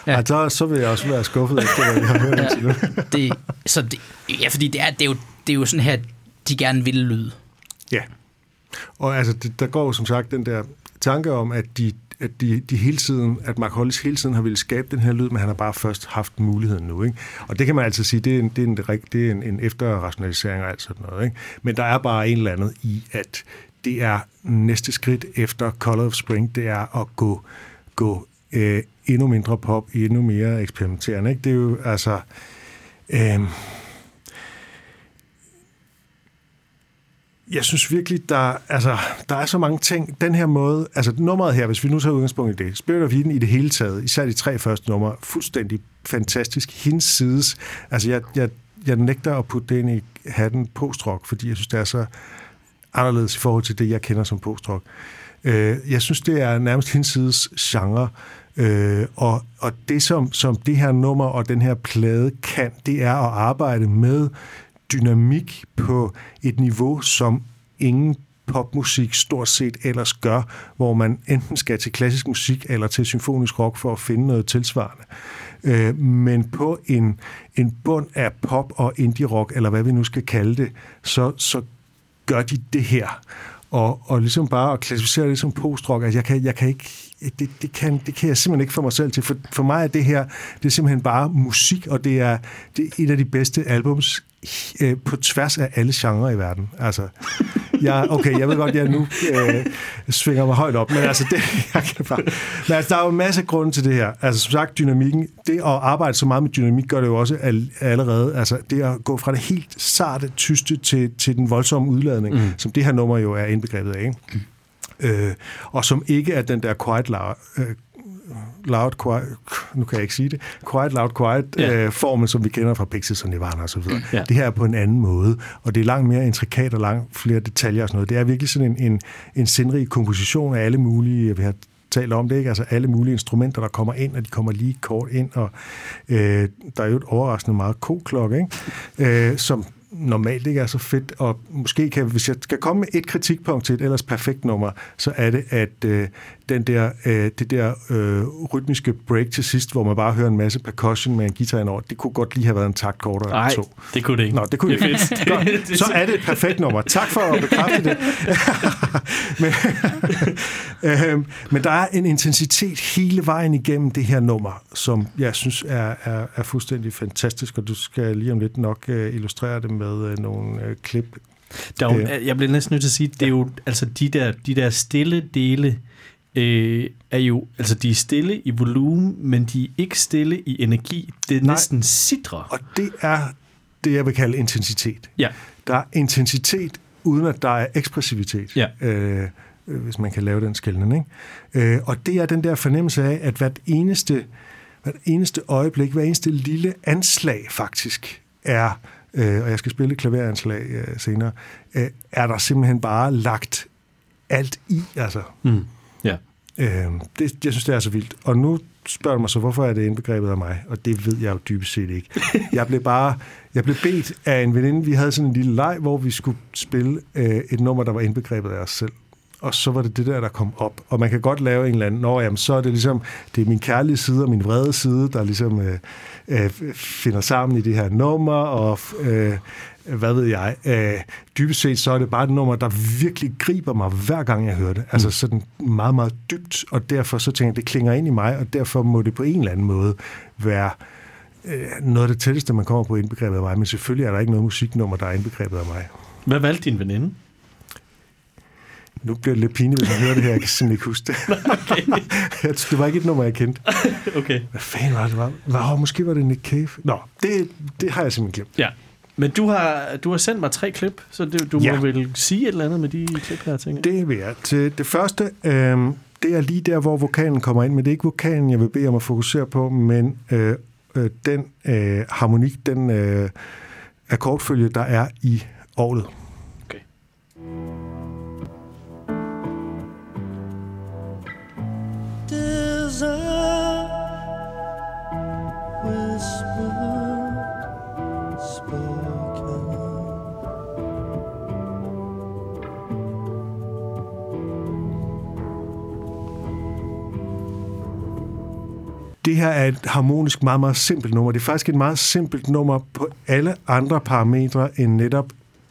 ja. Ja. Og så, så vil jeg også være skuffet efter, hvad jeg har hørt indtil nu. det, så det, ja, fordi det er, det, er jo, det er jo sådan her, de gerne vil lyde. Ja. Og altså, det, der går jo som sagt den der tanke om, at de, at de, de hele tiden, at Mark Hollis hele tiden har ville skabe den her lyd, men han har bare først haft muligheden nu. Ikke? Og det kan man altså sige, det er en, det er en, det er en, en efterrationalisering og alt sådan noget. Ikke? Men der er bare en eller andet i, at det er næste skridt efter Color of Spring, det er at gå, gå øh, endnu mindre pop, endnu mere eksperimenterende. Ikke? Det er jo altså... Øh, jeg synes virkelig, der, altså, der er så mange ting. Den her måde, altså nummeret her, hvis vi nu tager udgangspunkt i det, Spirit of Eden i det hele taget, især de tre første numre, fuldstændig fantastisk. Hendes sides, altså jeg, jeg, jeg nægter at putte det ind i hatten postrock, fordi jeg synes, det er så anderledes i forhold til det, jeg kender som postrock. Øh, jeg synes, det er nærmest hendes sides genre, øh, og, og det, som, som det her nummer og den her plade kan, det er at arbejde med dynamik på et niveau, som ingen popmusik stort set ellers gør, hvor man enten skal til klassisk musik eller til symfonisk rock for at finde noget tilsvarende. Øh, men på en, en bund af pop og indie rock, eller hvad vi nu skal kalde det, så, så gør de det her. Og, og ligesom bare at klassificere det som postrock, altså jeg kan, jeg kan ikke, det, det, kan, det kan jeg simpelthen ikke få mig selv til. For, for mig er det her, det er simpelthen bare musik, og det er, det er et af de bedste albums øh, på tværs af alle genrer i verden. Altså, jeg, okay, jeg ved godt, at jeg nu øh, svinger mig højt op, men altså, det, <laughs> jeg kan bare, men altså, der er jo en masse grunde til det her. Altså, som sagt, dynamikken, det at arbejde så meget med dynamik, gør det jo også al, allerede, altså, det at gå fra det helt sarte, tyste til, til den voldsomme udladning, mm. som det her nummer jo er indbegrebet af, ikke? Mm. Øh, og som ikke er den der quiet øh, loud quiet, nu kan jeg ikke sige det, quiet loud quiet Ja. øh, formen, som vi kender fra Pixies og Nirvana og så videre. Ja. Det her er på en anden måde, og det er langt mere intrikat og langt flere detaljer og sådan noget. Det er virkelig sådan en, en, en sindrig komposition af alle mulige, vi har talt om det, ikke? Altså alle mulige instrumenter, der kommer ind, og de kommer lige kort ind, og øh, der er jo et overraskende meget koklokke, ikke? Øh, som normalt ikke er så fedt, og måske kan, hvis jeg skal komme med et kritikpunkt til et ellers perfekt nummer, så er det, at øh, den der, øh, det der øh, rytmiske break til sidst, hvor man bare hører en masse percussion med en guitar indover, det kunne godt lige have været en takt kortere Nej, eller to. det kunne det ikke. Nå, det kunne det <laughs> det fedt. ikke. Godt, så er det et perfekt nummer. Tak for at bekræfte det. <laughs> men, <laughs> øhm, men der er en intensitet hele vejen igennem det her nummer, som jeg synes er, er, er fuldstændig fantastisk, og du skal lige om lidt nok øh, illustrere det med øh, nogle øh, klip. Der er jo, jeg bliver næsten nødt til at sige, det er jo, altså de der, de der stille dele, øh, er jo, altså de er stille i volumen, men de er ikke stille i energi. Det er Nej. næsten sidre. Og det er det, jeg vil kalde intensitet. Ja, Der er intensitet, uden at der er ekspressivitet. Ja. Øh, øh, hvis man kan lave den skældning. Ikke? Øh, og det er den der fornemmelse af, at hvert eneste, hvert eneste øjeblik, hver eneste lille anslag faktisk er øh, og jeg skal spille et klaveranslag øh, senere, øh, er der simpelthen bare lagt alt i, altså. Mm. Ja. Øh, det, jeg synes, det er så vildt. Og nu spørger du mig så, hvorfor er det indbegrebet af mig? Og det ved jeg jo dybest set ikke. <laughs> Jeg blev bare jeg blev bedt af en veninde. Vi havde sådan en lille leg, hvor vi skulle spille øh, et nummer, der var indbegrebet af os selv. Og så var det det der, der kom op. Og man kan godt lave en eller anden, Nå, jamen, så er det ligesom, det er min kærlige side og min vrede side, der ligesom øh, øh, finder sammen i det her nummer, og øh, hvad ved jeg, øh, dybest set så er det bare et nummer, der virkelig griber mig hver gang jeg hører det. Altså sådan meget, meget dybt, og derfor så tænker jeg, det klinger ind i mig, og derfor må det på en eller anden måde være øh, noget af det tætteste, man kommer på indbegrebet af mig, men selvfølgelig er der ikke noget musiknummer, der er indbegrebet af mig. Hvad valgte din veninde? Nu bliver det lidt pinligt, hvis man hører det her. Jeg kan simpelthen ikke huske det. <laughs> Okay. det var ikke et nummer, jeg kendte. <laughs> okay. Hvad fanden var det, var? var måske var det Nick Cave. Nå, det, det har jeg simpelthen glemt. Ja. Men du har, du har sendt mig tre klip, så det, du Ja. må vel sige et eller andet med de klip her, tænker jeg. Det vil jeg. Til det første, øh, det er lige der, hvor vokalen kommer ind, men det er ikke vokalen, jeg vil bede om at fokusere på, men øh, øh, den øh, harmonik, den øh, akkordfølge, der er i orlet. Okay. Det her er et harmonisk meget, meget simpelt nummer. Det er faktisk et meget simpelt nummer på alle andre parametre end netop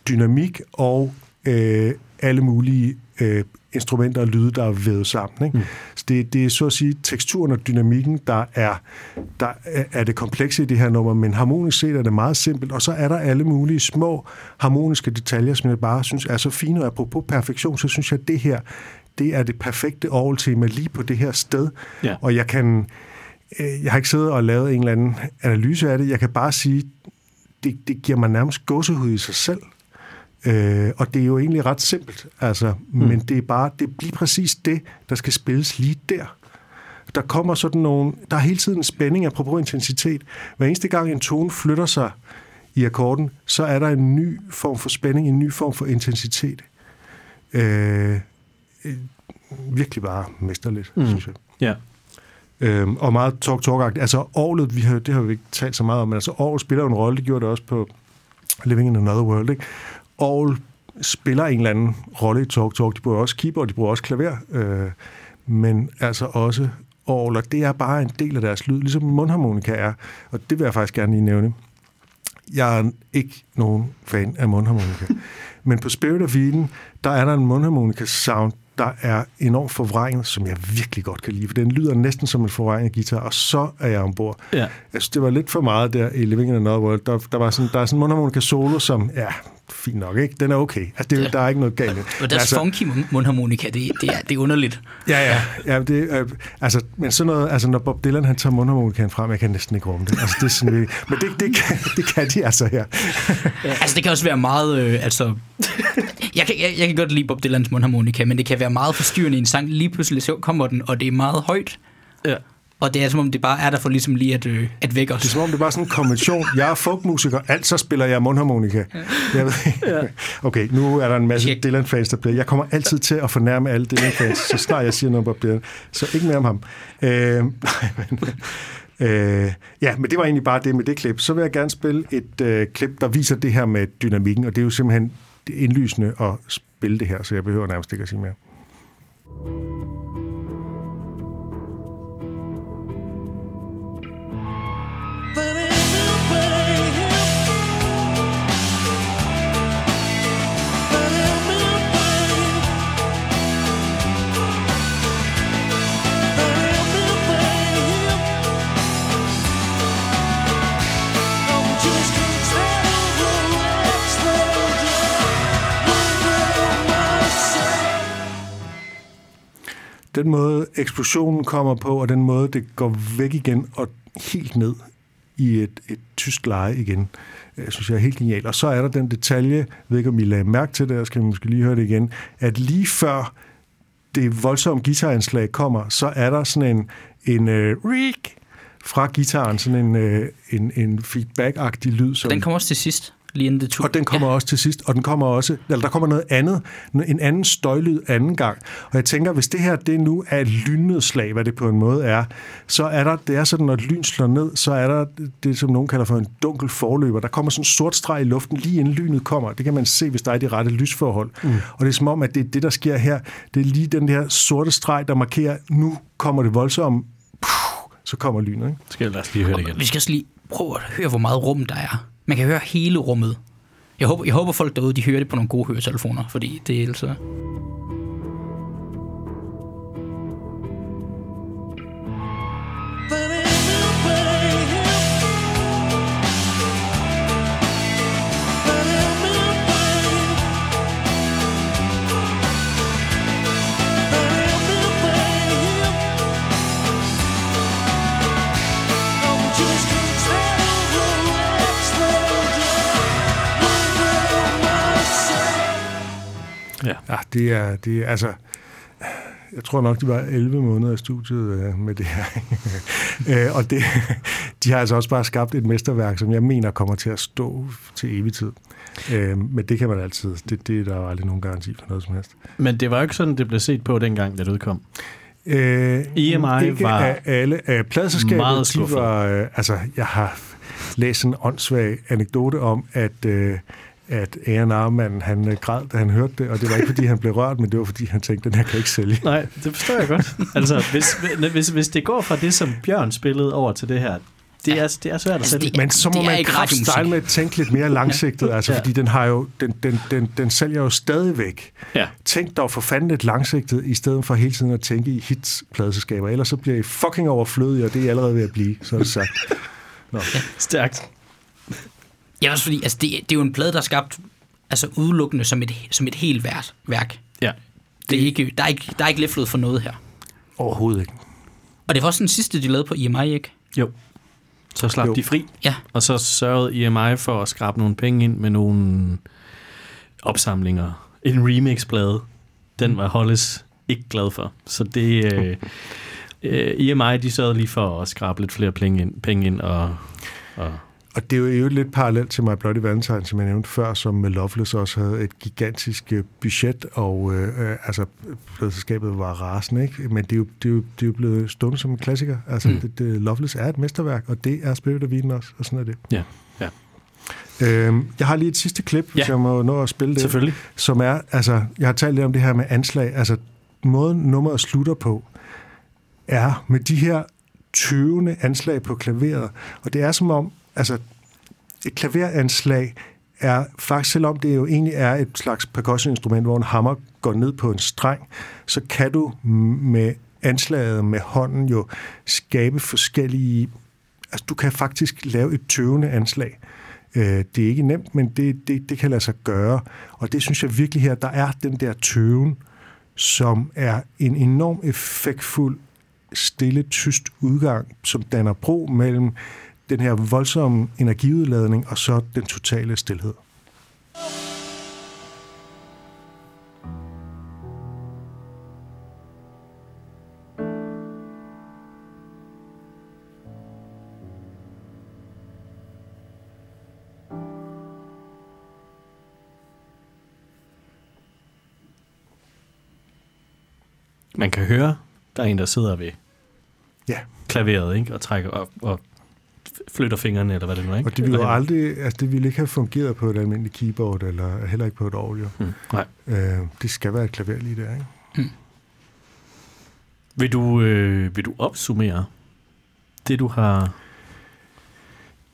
dynamik og øh, alle mulige øh, instrumenter og lyde, der er vævet sammen. Ikke? Mm. Så det, det er så at sige teksturen og dynamikken, der er, der er- det komplekse i det her nummer, men harmonisk set er det meget simpelt, og så er der alle mulige små harmoniske detaljer, som jeg bare synes er så fine, og apropos perfektion, så synes jeg, at det her, det er det perfekte orgeltema lige på det her sted, Ja. og jeg kan, jeg har ikke siddet og lavet en eller anden analyse af det, jeg kan bare sige, det, det giver mig nærmest gåsehud i sig selv. Øh, og det er jo egentlig ret simpelt, altså, mm. men det er bare det er lige præcis det, der skal spilles lige der. Der kommer sådan nogle, der er hele tiden en spænding apropos intensitet. Hver eneste gang en tone flytter sig i akkorden, så er der en ny form for spænding, en ny form for intensitet. Øh, øh, virkelig bare mesterligt, mm. synes jeg. Ja. Øhm, og meget talk talk Altså Aarhus, vi har, det har vi ikke talt så meget om, men altså Aarhus spiller en rolle, det gjorde det også på Living in Another World, ikke? Aarhus spiller en eller anden rolle i talk talk. De bruger også keyboard, de bruger også klaver, øh, men altså også Aarhus, og det er bare en del af deres lyd, ligesom mundharmonika er, og det vil jeg faktisk gerne lige nævne. Jeg er ikke nogen fan af mundharmonika. <laughs> Men på Spirit of Eden, der er der en mundharmonika-sound, der er enormt forvrænget, som jeg virkelig godt kan lide. For den lyder næsten som en forvrænget guitar, og så er jeg ombord. Ja. Altså, det var lidt for meget der i Living in Another World. Der, der, var sådan, der er sådan en mundharmonika-solo, som, ja, fint nok, ikke? Den er okay. Altså, det, Ja. der er ikke noget galt. med. Og deres altså, funky mund- mundharmonika, det, det, er, det er underligt. Ja, ja. ja det, øh, altså, men sådan noget, altså når Bob Dylan han tager mundharmonikaen frem, jeg kan næsten ikke rumme det. Altså, det er sådan, men det, det, kan, det kan de altså her. Altså, det kan også være meget, øh, altså... Jeg kan, jeg, jeg kan godt lide Bob Dylans mundharmonika, men det kan være meget forstyrrende i en sang. Lige pludselig så kommer den, og det er meget højt. Ja. Og det er som om, det bare er der for ligesom lige at, øh, at vække os. Det er som om, det er bare sådan en konvention. Jeg er folkmusiker, altså spiller jeg mundharmonika. Jeg ved, ikke. okay, nu er der en masse Skal- Dylan-fans, der bliver... Jeg kommer altid til at fornærme alle Dylan-fans, så snart jeg siger noget om Bob Dylan. Så ikke mere om ham. Øh, nej, men, øh, ja, men det var egentlig bare det med det klip. Så vil jeg gerne spille et øh, klip, der viser det her med dynamikken, og det er jo simpelthen indlysende at spille det her, så jeg behøver nærmest ikke at sige mere. Den måde eksplosionen kommer på, og den måde det går væk igen og helt ned i et, et tysk leje igen, jeg synes jeg er helt genialt. Og så er der den detalje, jeg ved ikke om I lagde mærke til det, jeg skal måske lige høre det igen, at lige før det voldsomme guitaranslag kommer, så er der sådan en, en øh, reek fra gitaren, sådan en, øh, en, en feedback-agtig lyd. Som, Den kommer også til sidst lige inden det tog. Og den kommer ja. også til sidst, og den kommer også, eller der kommer noget andet, en anden støjlyd anden gang. Og jeg tænker, hvis det her det nu er et lynnedslag, hvad det på en måde er, så er der, det er sådan, når lyn slår ned, så er der det, som nogen kalder for en dunkel forløber. Der kommer sådan en sort streg i luften, lige inden lynet kommer. Det kan man se, hvis der er de rette lysforhold. Mm. Og det er som om, at det er det, der sker her. Det er lige den der sorte streg, der markerer, nu kommer det voldsomt, puh, så kommer lynet. Ikke? Skal os lige høre det igen. Vi skal også lige prøve at høre, hvor meget rum der er. Man kan høre hele rummet. Jeg håber, jeg håber folk derude, de hører det på nogle gode høretelefoner, fordi det er altså... Ja. Det er, det er altså... Jeg tror nok, det var 11 måneder i studiet øh, med det her. <laughs> øh, og det, de har altså også bare skabt et mesterværk, som jeg mener kommer til at stå til evig tid. Øh, men det kan man altid. Det, det er der jo aldrig nogen garanti for noget som helst. Men det var jo ikke sådan, det blev set på dengang, det udkom. Øh, EMI ikke var af alle. Af pladselskabet, meget de var... Øh, altså, jeg har læst en åndssvag anekdote om, at... Øh, at A&R-manden, han øh, græd, da han hørte det, og det var ikke, fordi han blev rørt, men det var, fordi han tænkte, den her kan ikke sælge. Nej, det forstår jeg godt. altså, hvis, hvis, hvis det går fra det, som Bjørn spillede over til det her, det er, det er svært at Altså, sælge. Men så må man radiomusik. med at tænke lidt mere langsigtet, altså, Ja. fordi den har jo, den, den, den, den sælger jo stadigvæk. Ja. Tænk dog for fanden lidt langsigtet, i stedet for hele tiden at tænke i hits pladeselskaber. Ellers så bliver I fucking overflødige, og det er I allerede ved at blive, så er det sagt. Stærkt. Ja, også fordi altså, det, det er jo en plade, der er skabt altså, udelukkende som et, som et helt værk. Ja. Det er ikke, der, er ikke, der er ikke læflet for noget her. Overhovedet ikke. Og det var også den sidste, de lavede på EMI, ikke? Jo. Så slap Jo. de fri, Ja. og så sørgede EMI for at skrabe nogle penge ind med nogle opsamlinger. En remix-plade, den var Hollis ikke glad for. Så det... Øh, øh, EMI, de sørgede lige for at skrabe lidt flere penge ind, penge ind og, og Og det er jo lidt parallelt til My Bloody Valentine, som jeg nævnte før, som med Loveless også havde et gigantisk øh, budget, og øh, øh, altså, pladselskabet var rasende, ikke? Men det er jo, det er jo, det er jo blevet stående som en klassiker. Altså, mm. det, det, Loveless er et mesterværk, og det er Spirit of Eden også, og sådan er det. Ja, ja. Øhm, jeg har lige et sidste klip, Ja. jeg må nå at spille det. selvfølgelig. som er, altså, jeg har talt lidt om det her med anslag, altså, måden nummeret slutter på, er med de her tøvende anslag på klaveret, og det er som om, altså, et klaveranslag er faktisk, selvom det jo egentlig er et slags percussioninstrument, hvor en hammer går ned på en streng, så kan du med anslaget med hånden jo skabe forskellige... Altså, du kan faktisk lave et tøvende anslag. Øh, det er ikke nemt, men det, det, det kan lade sig gøre. Og det synes jeg virkelig her, der er den der tøven, som er en enorm effektfuld, stille, tyst udgang, som danner bro mellem den her voldsomme energiudladning og så den totale stillhed. Man kan høre, der er en, der sidder ved Ja, klaveret, ikke? Og trækker op og flytter fingrene, eller hvad det nu er, ikke? og det ville jo aldrig, altså det ville ikke have fungeret på et almindeligt keyboard, eller heller ikke på et orgel. Hmm. Nej. Øh, det skal være et klaver lige der, ikke? Vil du, øh, vil du opsummere det, du har...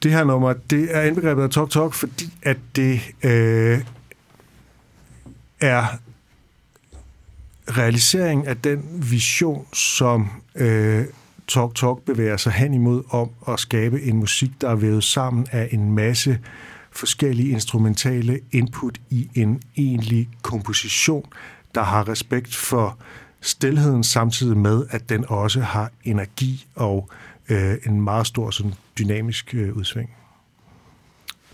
Det her nummer, det er indbegrebet af Talk Talk, fordi at det øh, er realisering af den vision, som øh, Talk Talk bevæger sig hen imod om at skabe en musik, der er vævet sammen af en masse forskellige instrumentale input i en egentlig komposition, der har respekt for stilheden samtidig med, at den også har energi og øh, en meget stor sådan, dynamisk øh, udsving.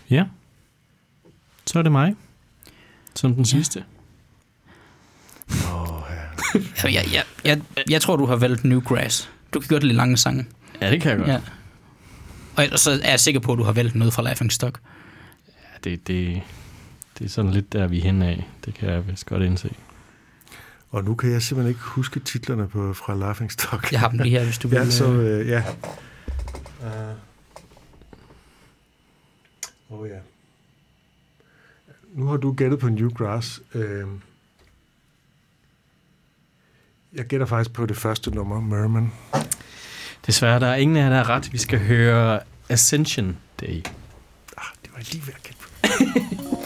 Ja. Så er det mig. Som den sidste. Jeg, <laughs> jeg, jeg, jeg, jeg tror, du har valgt Newgrass. Du kan godt lide lange sange. Ja, det kan jeg godt. Ja. Og så er jeg sikker på, at du har valgt noget fra Laughing Stock. det, det, det er sådan lidt der, vi er hen af. Det kan jeg vist godt indse. Og nu kan jeg simpelthen ikke huske titlerne på, fra Laughing Stock. Jeg har dem lige her, hvis du <laughs> vil. Ja, så øh, øh, ja. Åh uh, oh, ja. Nu har du gættet på New Grass. Øh, jeg gætter faktisk på det første nummer, Merman. Desværre, der er ingen af jer, der er ret. Vi skal høre Ascension Day. Ah, det var lige ved at gætte på. <laughs>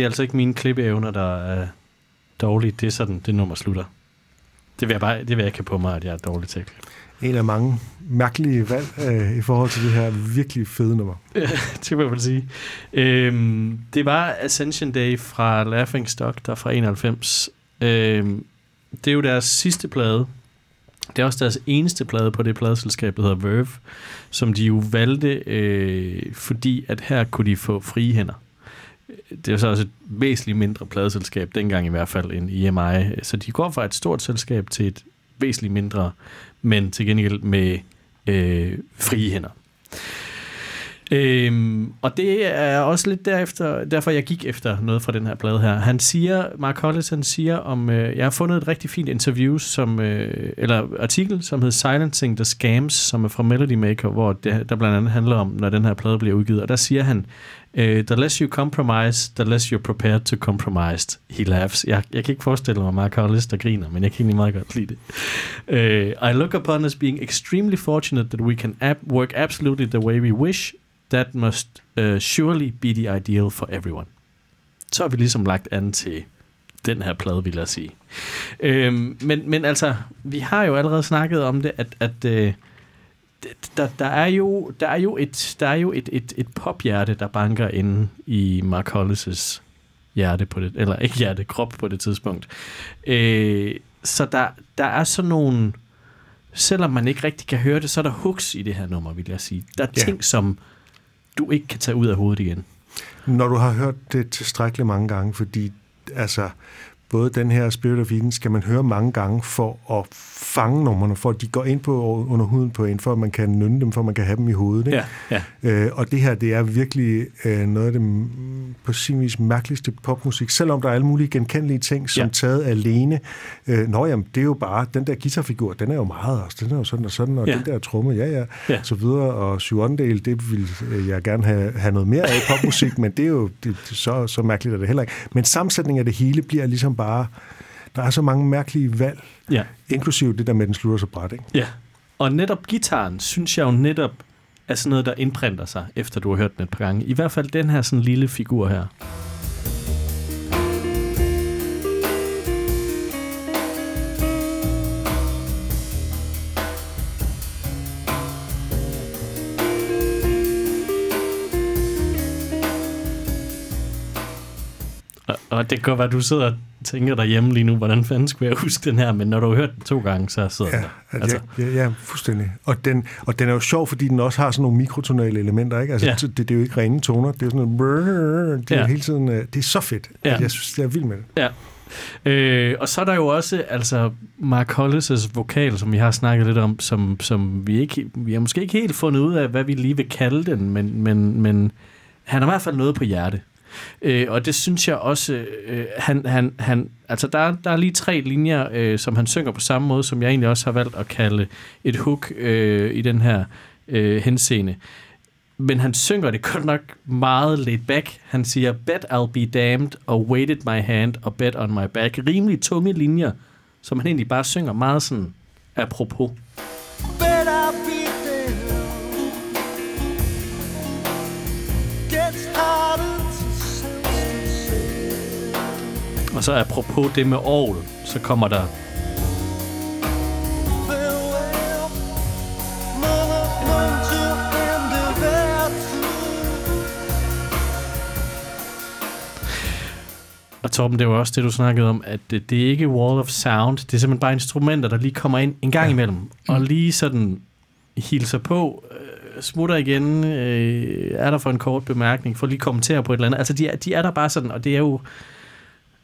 det er altså ikke mine klippeevner, der er dårlige. Det er sådan, det nummer slutter. Det vil jeg, bare, det vil jeg ikke have på mig, at jeg er dårlig til at klippe. En af mange mærkelige valg øh, i forhold til det her virkelig fede nummer. <laughs> det må jeg vel sige. Øhm, det var Ascension Day fra Laughing Stock, der er fra 91. Øhm, det er jo deres sidste plade. Det er også deres eneste plade på det pladeselskab, der hedder Verve, som de jo valgte, øh, fordi at her kunne de få frie hænder. Det er så også et væsentligt mindre pladeselskab, dengang i hvert fald, end EMI. Så de går fra et stort selskab til et væsentligt mindre, men til gengæld med øh, frie hænder. Øhm, og det er også lidt derefter, derfor, jeg gik efter noget fra den her plade her. Han siger, Mark Hollis, han siger om, øh, jeg har fundet et rigtig fint interview, som, øh, eller artikel, som hedder Silencing the Scams, som er fra Melody Maker, hvor det, der blandt andet handler om, når den her plade bliver udgivet. Og der siger han, øh, the less you compromise, the less you're prepared to compromise. He laughs. Jeg, jeg kan ikke forestille mig Mark Hollis, der griner, men jeg kan egentlig meget godt lide det. Uh, I look upon us being extremely fortunate that we can ab- work absolutely the way we wish. That must uh, surely be the ideal for everyone. Så har vi ligesom lagt an til den her plade, vil jeg sige. Øhm, men, men altså, vi har jo allerede snakket om det, at, at øh, der, der er jo, der er jo et, der er jo et, et, et pophjerte, der banker inde i Mark Hollis' hjerte på det, eller ikke hjerte, krop på det tidspunkt. Øh, så der, der er sådan nogle, selvom man ikke rigtig kan høre det, så er der hooks i det her nummer, vil jeg sige. Der er Ja. ting, som du ikke kan tage ud af hovedet igen. Når du har hørt det tilstrækkeligt mange gange, fordi altså, både den her Spirit of Eden skal man høre mange gange for at fange numrene, for at de går ind på under huden på en, for at man kan nynne dem, for at man kan have dem i hovedet. Ikke? ja. Øh, og det her, det er virkelig øh, noget af det på sin vis mærkeligste popmusik, selvom der er alle mulige genkendelige ting, som Ja. ja. taget alene. Øh, nå jamen, det er jo bare, den der guitarfigur, den er jo meget, også, den er jo sådan og sådan, og Ja. ja. den der tromme, ja, ja, Ja. så videre, og syvåndedel, det vil øh, jeg gerne have, have noget mere af i popmusik, <laughs> men det er jo det, så, så mærkeligt er det heller ikke. Men sammensætningen af det hele bliver ligesom bare, der er så mange mærkelige valg, ja. inklusive det der med, at den slutter så bræt, ikke? Ja, og netop gitaren, synes jeg jo netop, er sådan noget, der indprinter sig, efter du har hørt den et par gange. I hvert fald den her sådan lille figur her. Og, det kan godt være, at du sidder og tænker derhjemme lige nu, hvordan fanden skulle jeg huske den her, men når du har hørt den to gange, så sidder den Ja, der. altså. ja, ja, ja, fuldstændig. Og den, og den er jo sjov, fordi den også har sådan nogle mikrotonale elementer, ikke? Altså, Ja. det, det er jo ikke rene toner, det er jo sådan noget... Det er Ja. hele tiden... øh, Det er så fedt. Ja. Jeg synes, det er vildt med det. Ja. Øh, og så er der jo også altså Mark Hollis' vokal, som vi har snakket lidt om, som, som vi ikke vi har måske ikke helt fundet ud af, hvad vi lige vil kalde den, men, men, men han har i hvert fald noget på hjerte. Øh, og det synes jeg også, øh, han, han, han, altså der, der er lige tre linjer, øh, som han synger på samme måde, som jeg egentlig også har valgt at kalde et hook øh, i den her øh, henseende. Men han synger det godt nok meget laid back. Han siger, bet I'll be damned, og waited my hand, og bet on my back. Rimelig tunge linjer, som han egentlig bare synger meget sådan apropos. Bet Og så apropos det med Aarhus, så kommer der. Og Torben, det var også det, du snakkede om, at det, det er ikke wall of sound. Det er simpelthen bare instrumenter, der lige kommer ind en gang ja. imellem, og lige sådan hilser på, øh, smutter igen, øh, er der for en kort bemærkning, for lige kommentere på et eller andet. Altså, de er, de er der bare sådan, og det er jo...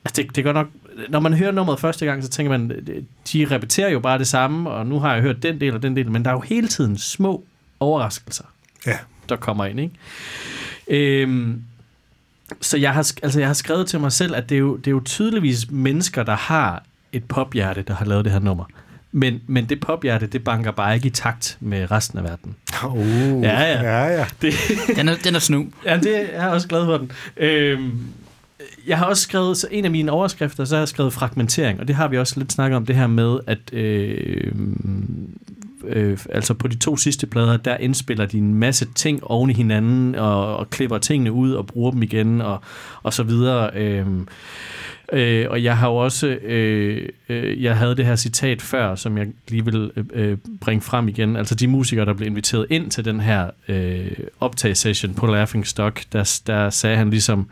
Altså, det, det går nok... Når man hører nummeret første gang, så tænker man, øh, de repeterer jo bare det samme, og nu har jeg hørt den del og den del, men der er jo hele tiden små overraskelser Ja. der kommer ind, ikke? Øhm, så jeg har, altså jeg har skrevet til mig selv, at det er, jo, det er jo tydeligvis mennesker, der har et pophjerte, der har lavet det her nummer. Men, men det pophjerte, det banker bare ikke i takt med resten af verden. Uh, Ja, ja. ja, ja. Det, Den er, den er snu. ja, det jeg er jeg også glad for den. Øhm, jeg har også skrevet, så en af mine overskrifter, så har jeg skrevet fragmentering, og det har vi også lidt snakket om, det her med, at øh, øh, altså på de to sidste plader, der indspiller de en masse ting oven i hinanden, og, og klipper tingene ud og bruger dem igen, og, og så videre. Øh, Øh, og jeg har jo også, øh, øh, jeg havde det her citat før, som jeg lige vil øh, øh, bringe frem igen. Altså de musikere, der blev inviteret ind til den her øh, optagssession på Laughing Stock, der, der sagde han ligesom,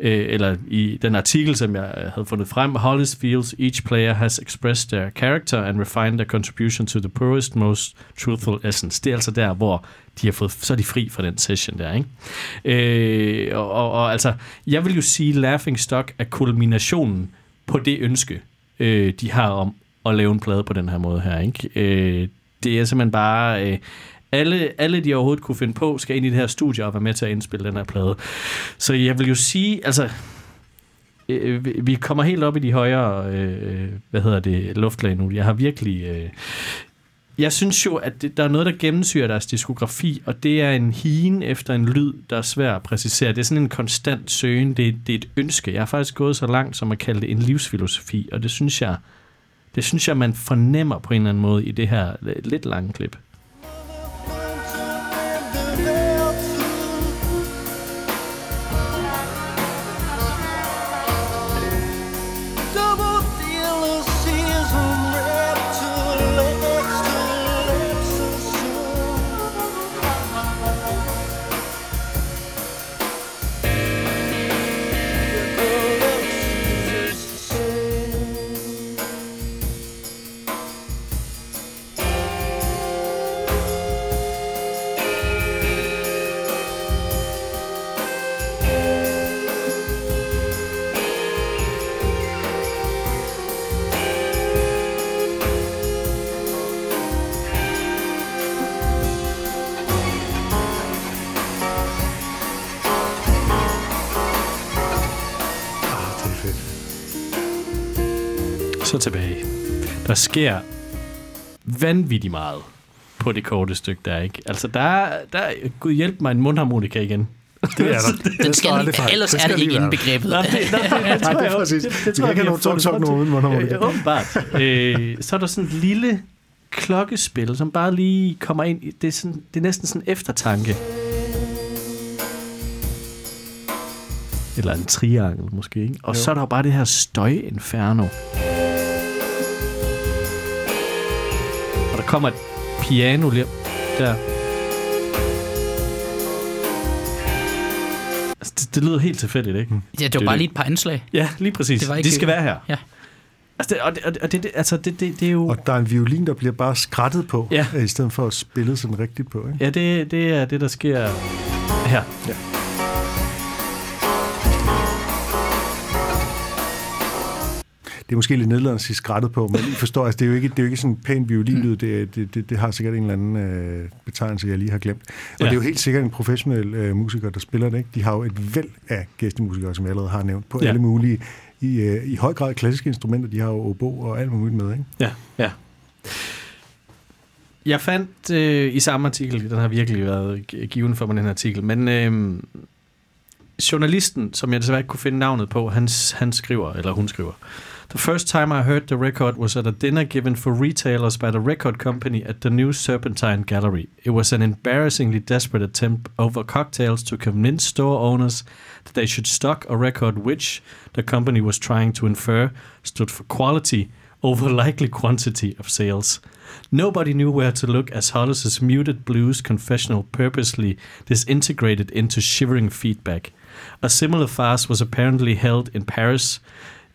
øh, eller i den artikel, som jeg øh, havde fundet frem, Hollis feels each player has expressed their character and refined their contribution to the purest, most truthful essence. Det er altså der, hvor de har fået, så er de fri fra den session der, ikke? Øh, og, og, og altså, jeg vil jo sige, Laughing Stock er kulminationen på det ønske, øh, de har om at lave en plade på den her måde her, ikke? Øh, det er simpelthen bare... Øh, alle, alle, de overhovedet kunne finde på, skal ind i det her studie og være med til at indspille den her plade. Så jeg vil jo sige, altså, øh, vi- kommer helt op i de højere, øh, hvad hedder det, luftlag nu. Jeg har virkelig... Øh, jeg synes jo, at det, der er noget, der gennemsyrer deres diskografi, og det er en hien efter en lyd, der er svær at præcisere. Det er sådan en konstant søgen. Det, det er et ønske. Jeg har faktisk gået så langt som at kalde det en livsfilosofi, og det synes jeg, det synes jeg, man fornemmer på en eller anden måde i det her lidt lange klip. Sker vanvittigt meget på det korte stykke der, ikke? Altså, der er, der er, gud hjælp mig, en mundharmonika igen. Det er <laughs> der. Den skal, aldrig ellers Det er det ikke indbegrebet. Nej, det, <laughs> nej, det, det, tror det er jeg præcis. Det, Vi det tror kan jeg, ikke vi have har nogen uden mundharmonika. Øh, Åbenbart. øh, så er der sådan en lille klokkespil, som bare lige kommer ind. i- Det er, sådan, det er næsten sådan en eftertanke. Eller en triangel måske. Ikke? Og Jo. så er der jo bare det her støjinferno. Og kommer et piano lige der. Altså, det, det lyder helt tilfældigt, ikke? Ja, det var Det er bare det. lige et par anslag. Ja, lige præcis. Det var ikke- De skal være her. Ja. Altså, det, og det, og det, det, altså det, det, det er jo... Og der er en violin, der bliver bare skrattet på, Ja. i stedet for at spille sådan rigtigt på. Ikke? Ja, det, det er det, der sker her. Ja. Det er måske lidt nedladende at sige skrattet på, men I forstår, altså, det, er jo ikke, det er jo ikke sådan en pæn violinlyd. Det, det, det, det har sikkert en eller anden øh, betegnelse, jeg lige har glemt. Og Ja. det er jo helt sikkert en professionel øh, musiker, der spiller det. Ikke? De har jo et væld af gæstemusikere, som jeg allerede har nævnt, på Ja. alle mulige, i, øh, i høj grad klassiske instrumenter. De har jo obo og alt muligt med. Ikke? Ja, ja. Jeg fandt øh, i samme artikel, den har virkelig været gi- given for mig, den her artikel, men øh, journalisten, som jeg desværre ikke kunne finde navnet på, han, han skriver, eller hun skriver, The first time I heard the record was at a dinner given for retailers by the record company at the New Serpentine Gallery. It was an embarrassingly desperate attempt over cocktails to convince store owners that they should stock a record which the company was trying to infer stood for quality over <laughs> likely quantity of sales. Nobody knew where to look as Hollis's muted blues confessional purposely disintegrated into shivering feedback. A similar farce was apparently held in Paris.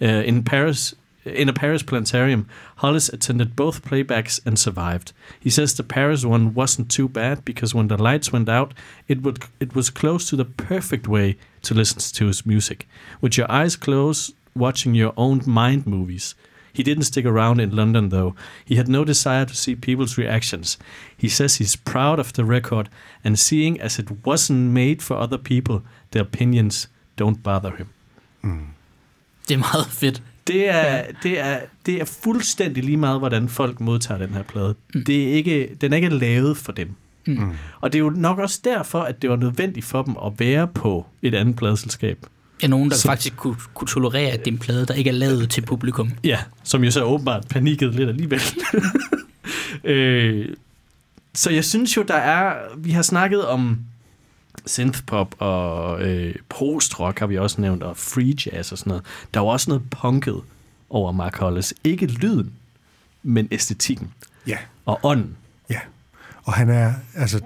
Uh, in Paris, in a Paris planetarium, Hollis attended both playbacks and survived. He says the Paris one wasn't too bad because when the lights went out, it would it was close to the perfect way to listen to his music, with your eyes closed, watching your own mind movies. He didn't stick around in London though. He had no desire to see people's reactions. He says he's proud of the record and seeing as it wasn't made for other people, their opinions don't bother him. Det er meget fedt. Det er, det, er, det er fuldstændig lige meget, hvordan folk modtager den her plade. Det er ikke, den er ikke lavet for dem. Mm. Og det er jo nok også derfor, at det var nødvendigt for dem at være på et andet pladeselskab. Ja, nogen, der Så- faktisk kunne, kunne tolerere, at det er en plade, der ikke er lavet til publikum. Ja, som jo så åbenbart panikkede lidt alligevel. <laughs> øh, så jeg synes jo, der er... Vi har snakket om synthpop og øh, post-rock har vi også nævnt, og free jazz og sådan noget. Der er jo også noget punket over Mark Hollis. Ikke lyden, men æstetikken Ja, og ånden. ja. Og han er, altså,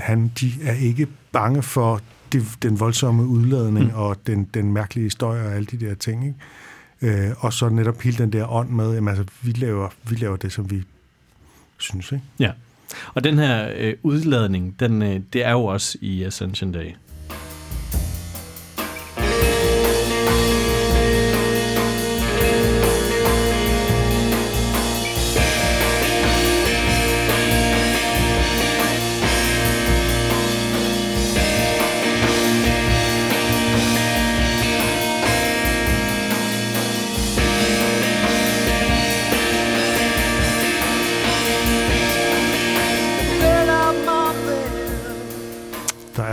han, de er ikke bange for det, den voldsomme udladning mm. og den, den mærkelige historie og alle de der ting. Ikke? Øh, og så netop hele den der ånd med, jamen, altså, vi laver, vi laver det, som vi synes. Ikke? Ja. Og den her øh, udladning, den, øh, det er jo også i Ascension Day.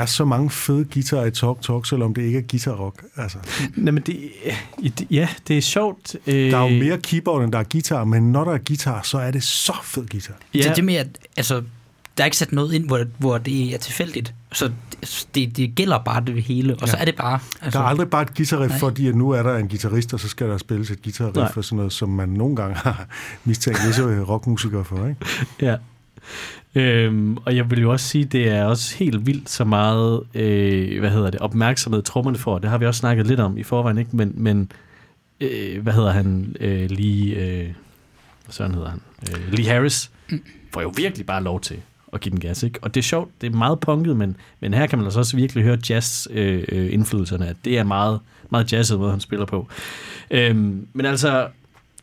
Er så mange fede guitarer i Talk Talk, selvom det ikke er guitar-rock. Altså, Nej, men det, ja, det er sjovt. Øh, der er jo mere keyboard, end der er guitar, men når der er guitar, så er det så fed guitar. Ja, Det er det med, at altså, der er ikke sat noget ind, hvor, hvor det er tilfældigt. Så det, det gælder bare det hele, og ja. så er det bare... Altså, Der er aldrig bare et guitarriff, Nej. fordi at nu er der en guitarist, og så skal der spilles et guitarriff og sådan noget, som man nogle gange har mistænkt visse rockmusikere for. Ikke? Ja. Øhm, og jeg vil jo også sige, det er også helt vildt så meget, øh, hvad hedder det, opmærksomhed trommerne får. Det har vi også snakket lidt om i forvejen, ikke? Men, men øh, hvad hedder han øh, lige, øh, hvad sådan hedder han? Øh, Lee Harris får jo virkelig bare lov til at give den gas, ikke? Og det er sjovt, det er meget punket, men, men her kan man altså også virkelig høre jazz-indflydelserne, øh, øh, at det er meget, meget jazzet måde, han spiller på. Øhm, men altså,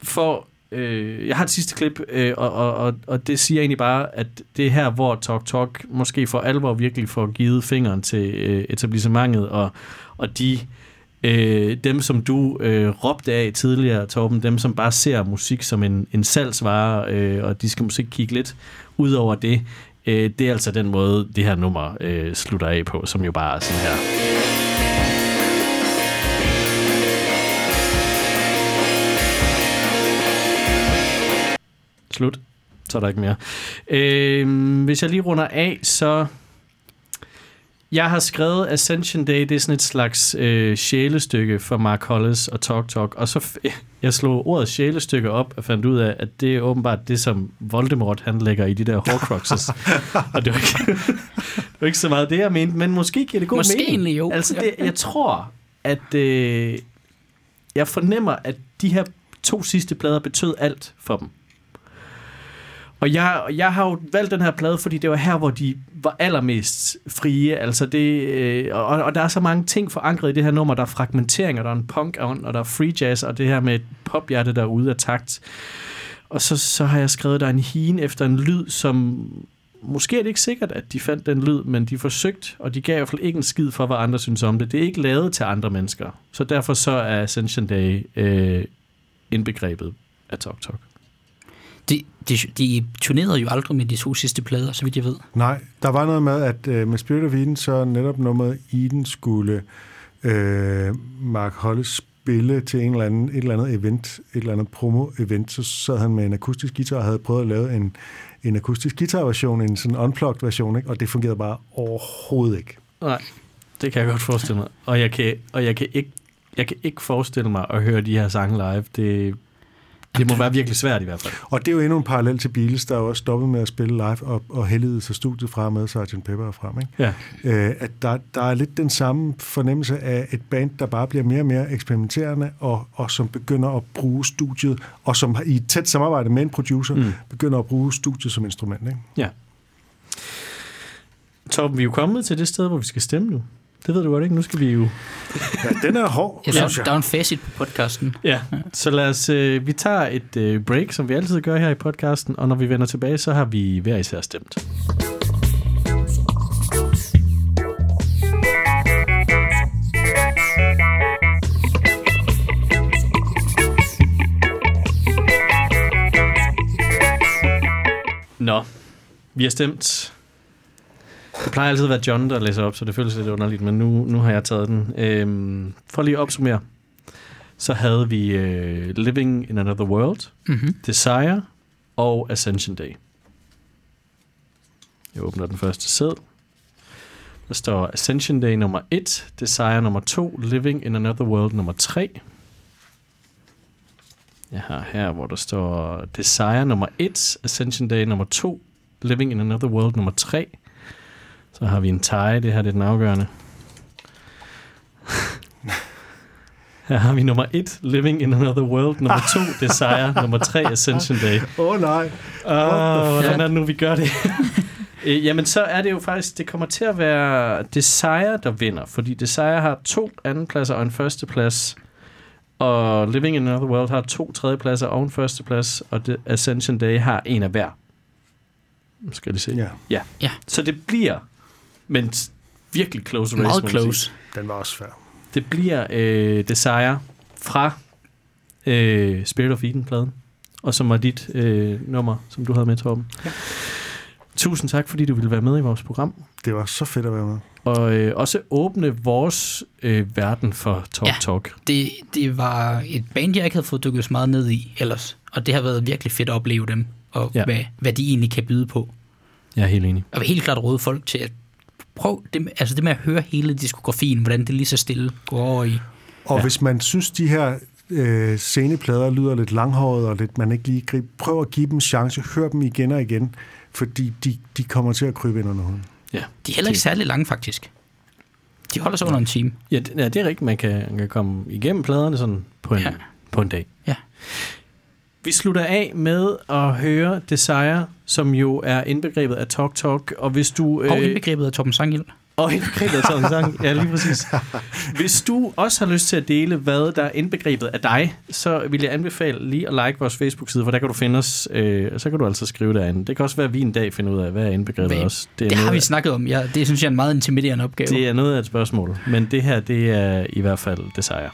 for øh, jeg har et sidste klip, øh, og, og, og, og det siger egentlig bare, at det er her, hvor Talk Talk måske for alvor virkelig får givet fingeren til øh, etablissementet, og, og de øh, dem, som du øh, råbte af tidligere, Torben, dem, som bare ser musik som en, en salgsvare, øh, og de skal måske kigge lidt ud over det, øh, det er altså den måde, det her nummer øh, slutter af på, som jo bare er sådan her. Slut. Så er der ikke mere. Øh, hvis jeg lige runder af, så... Jeg har skrevet Ascension Day, det er sådan et slags øh, sjælestykke for Mark Hollis og Talk Talk, og så f- <laughs> jeg slog ordet sjælestykke op og fandt ud af, at det er åbenbart det, som Voldemort han lægger i de der Horcruxes. <laughs> og det var, ikke, <laughs> det var ikke så meget det, jeg mente, men måske giver det god Måske mening. egentlig jo. Altså, det, jeg tror, at øh, jeg fornemmer, at de her to sidste plader betød alt for dem. Og jeg, jeg har jo valgt den her plade, fordi det var her, hvor de var allermest frie. Altså det, øh, og, og der er så mange ting forankret i det her nummer. Der er fragmentering, og der er en punk og der er free jazz, og det her med et pophjerte, der er ude af takt. Og så, så har jeg skrevet, der en hien efter en lyd, som måske er det ikke sikkert, at de fandt den lyd, men de forsøgte, og de gav i hvert fald ikke en skid for, hvad andre synes om det. Det er ikke lavet til andre mennesker. Så derfor så er Ascension Day øh, indbegrebet af Talk Talk. De, de, de turnerede jo aldrig med de to sidste plader, så vidt jeg ved. Nej, der var noget med, at øh, med Spirit of Eden, så netop nummeret Eden skulle øh, Mark Hollis spille til en eller anden, et eller andet event, et eller andet promo-event, så sad han med en akustisk guitar og havde prøvet at lave en, en akustisk guitar-version, en sådan unplugged version, ikke? og det fungerede bare overhovedet ikke. Nej, det kan jeg godt forestille mig. Og jeg kan, og jeg kan, ikke, jeg kan ikke forestille mig at høre de her sange live. Det, det må være virkelig svært i hvert fald. Og det er jo endnu en parallel til Beatles, der er også stoppet med at spille live og, og heldigede sig studiet fra med Sgt. Pepper og frem. Ikke? Ja. Øh, at der, der er lidt den samme fornemmelse af et band, der bare bliver mere og mere eksperimenterende, og, og som begynder at bruge studiet, og som i et tæt samarbejde med en producer, mm. begynder at bruge studiet som instrument. Ikke? Ja. Torben, vi er jo kommet til det sted, hvor vi skal stemme nu. Det ved du godt, ikke? Nu skal vi jo... Ja, den er hård, Jeg ja. synes, synes der er jeg. en facit på podcasten. Ja, så lad os... Øh, vi tager et øh, break, som vi altid gør her i podcasten, og når vi vender tilbage, så har vi hver især stemt. Nå, vi har stemt. Det plejer altid at være John, der læser op, så det føles lidt underligt, men nu, nu har jeg taget den. Øhm, for lige at opsummere, så havde vi øh, Living in Another World, Mm-hmm. Desire og Ascension Day. Jeg åbner den første sæd. Der står Ascension Day nummer 1, Desire nummer 2, Living in Another World nummer 3. Jeg har her, hvor der står Desire nummer 1, Ascension Day nummer 2, Living in Another World nummer 3. Så har vi en tie, det her det er den afgørende. <laughs> Her har vi nummer 1, Living in Another World, nummer 2, Desire, <laughs> nummer 3, Ascension Day. Åh oh, nej. Åh, hvordan er det nu, vi gør det? <laughs> Øh, Jamen, så er det jo faktisk, det kommer til at være Desire, der vinder, fordi Desire har to andenpladser og en førsteplads, og Living in Another World har to tredjepladser og en førsteplads, og det, Ascension Day har en af hver. Nu Skal jeg lige se. Ja, ja. Ja. Så det bliver, men virkelig close race. Meget close. den var også svær. Det bliver øh, Desire fra øh, Spirit of Eden-pladen, og som var dit øh, nummer, som du havde med, Torben. Ja. Tusind tak, fordi du ville være med i vores program, Det var så fedt at være med. og øh, også åbne vores øh, verden for Talk Ja. Talk. Det, det var et band, jeg ikke havde fået dykket så meget ned i ellers. Og det har været virkelig fedt at opleve dem, og Ja. hvad, hvad de egentlig kan byde på. Jeg er helt enig. Jeg vil helt klart råde folk til at prøve det, altså det med at høre hele diskografien, hvordan det lige så stille går over i. Og Ja. ja. hvis man synes, de her øh, sceneplader lyder lidt langhåret, og lidt, man ikke lige griber, prøv at give dem en chance. Hør dem igen og igen, fordi de, de kommer til at krybe ind under huden. Ja, De er heller ikke særlig lange, faktisk. De holder sig under en time. ja, det, ja det er rigtigt. Man kan, man kan komme igennem pladerne sådan på en, ja. Ja. på en dag. Ja. Vi slutter af med at høre Desire, som jo er indbegrebet af Talk Talk. Og hvis du... Og indbegrebet af Torben Sanghild. Og indbegrebet af Torben Sang. Ja, lige præcis. <laughs> Hvis du også har lyst til at dele, hvad der er indbegrebet af dig, så vil jeg anbefale lige at like vores Facebook-side, for der kan du finde os. Øh, så kan du altså skrive derinde. Det kan også være, at vi en dag finder ud af, hvad er indbegrebet Hvad- også. Det, det har noget, vi snakket om. Ja, det synes jeg er en meget intimiderende opgave. det er noget af et spørgsmål. Men det her, det er i hvert fald desire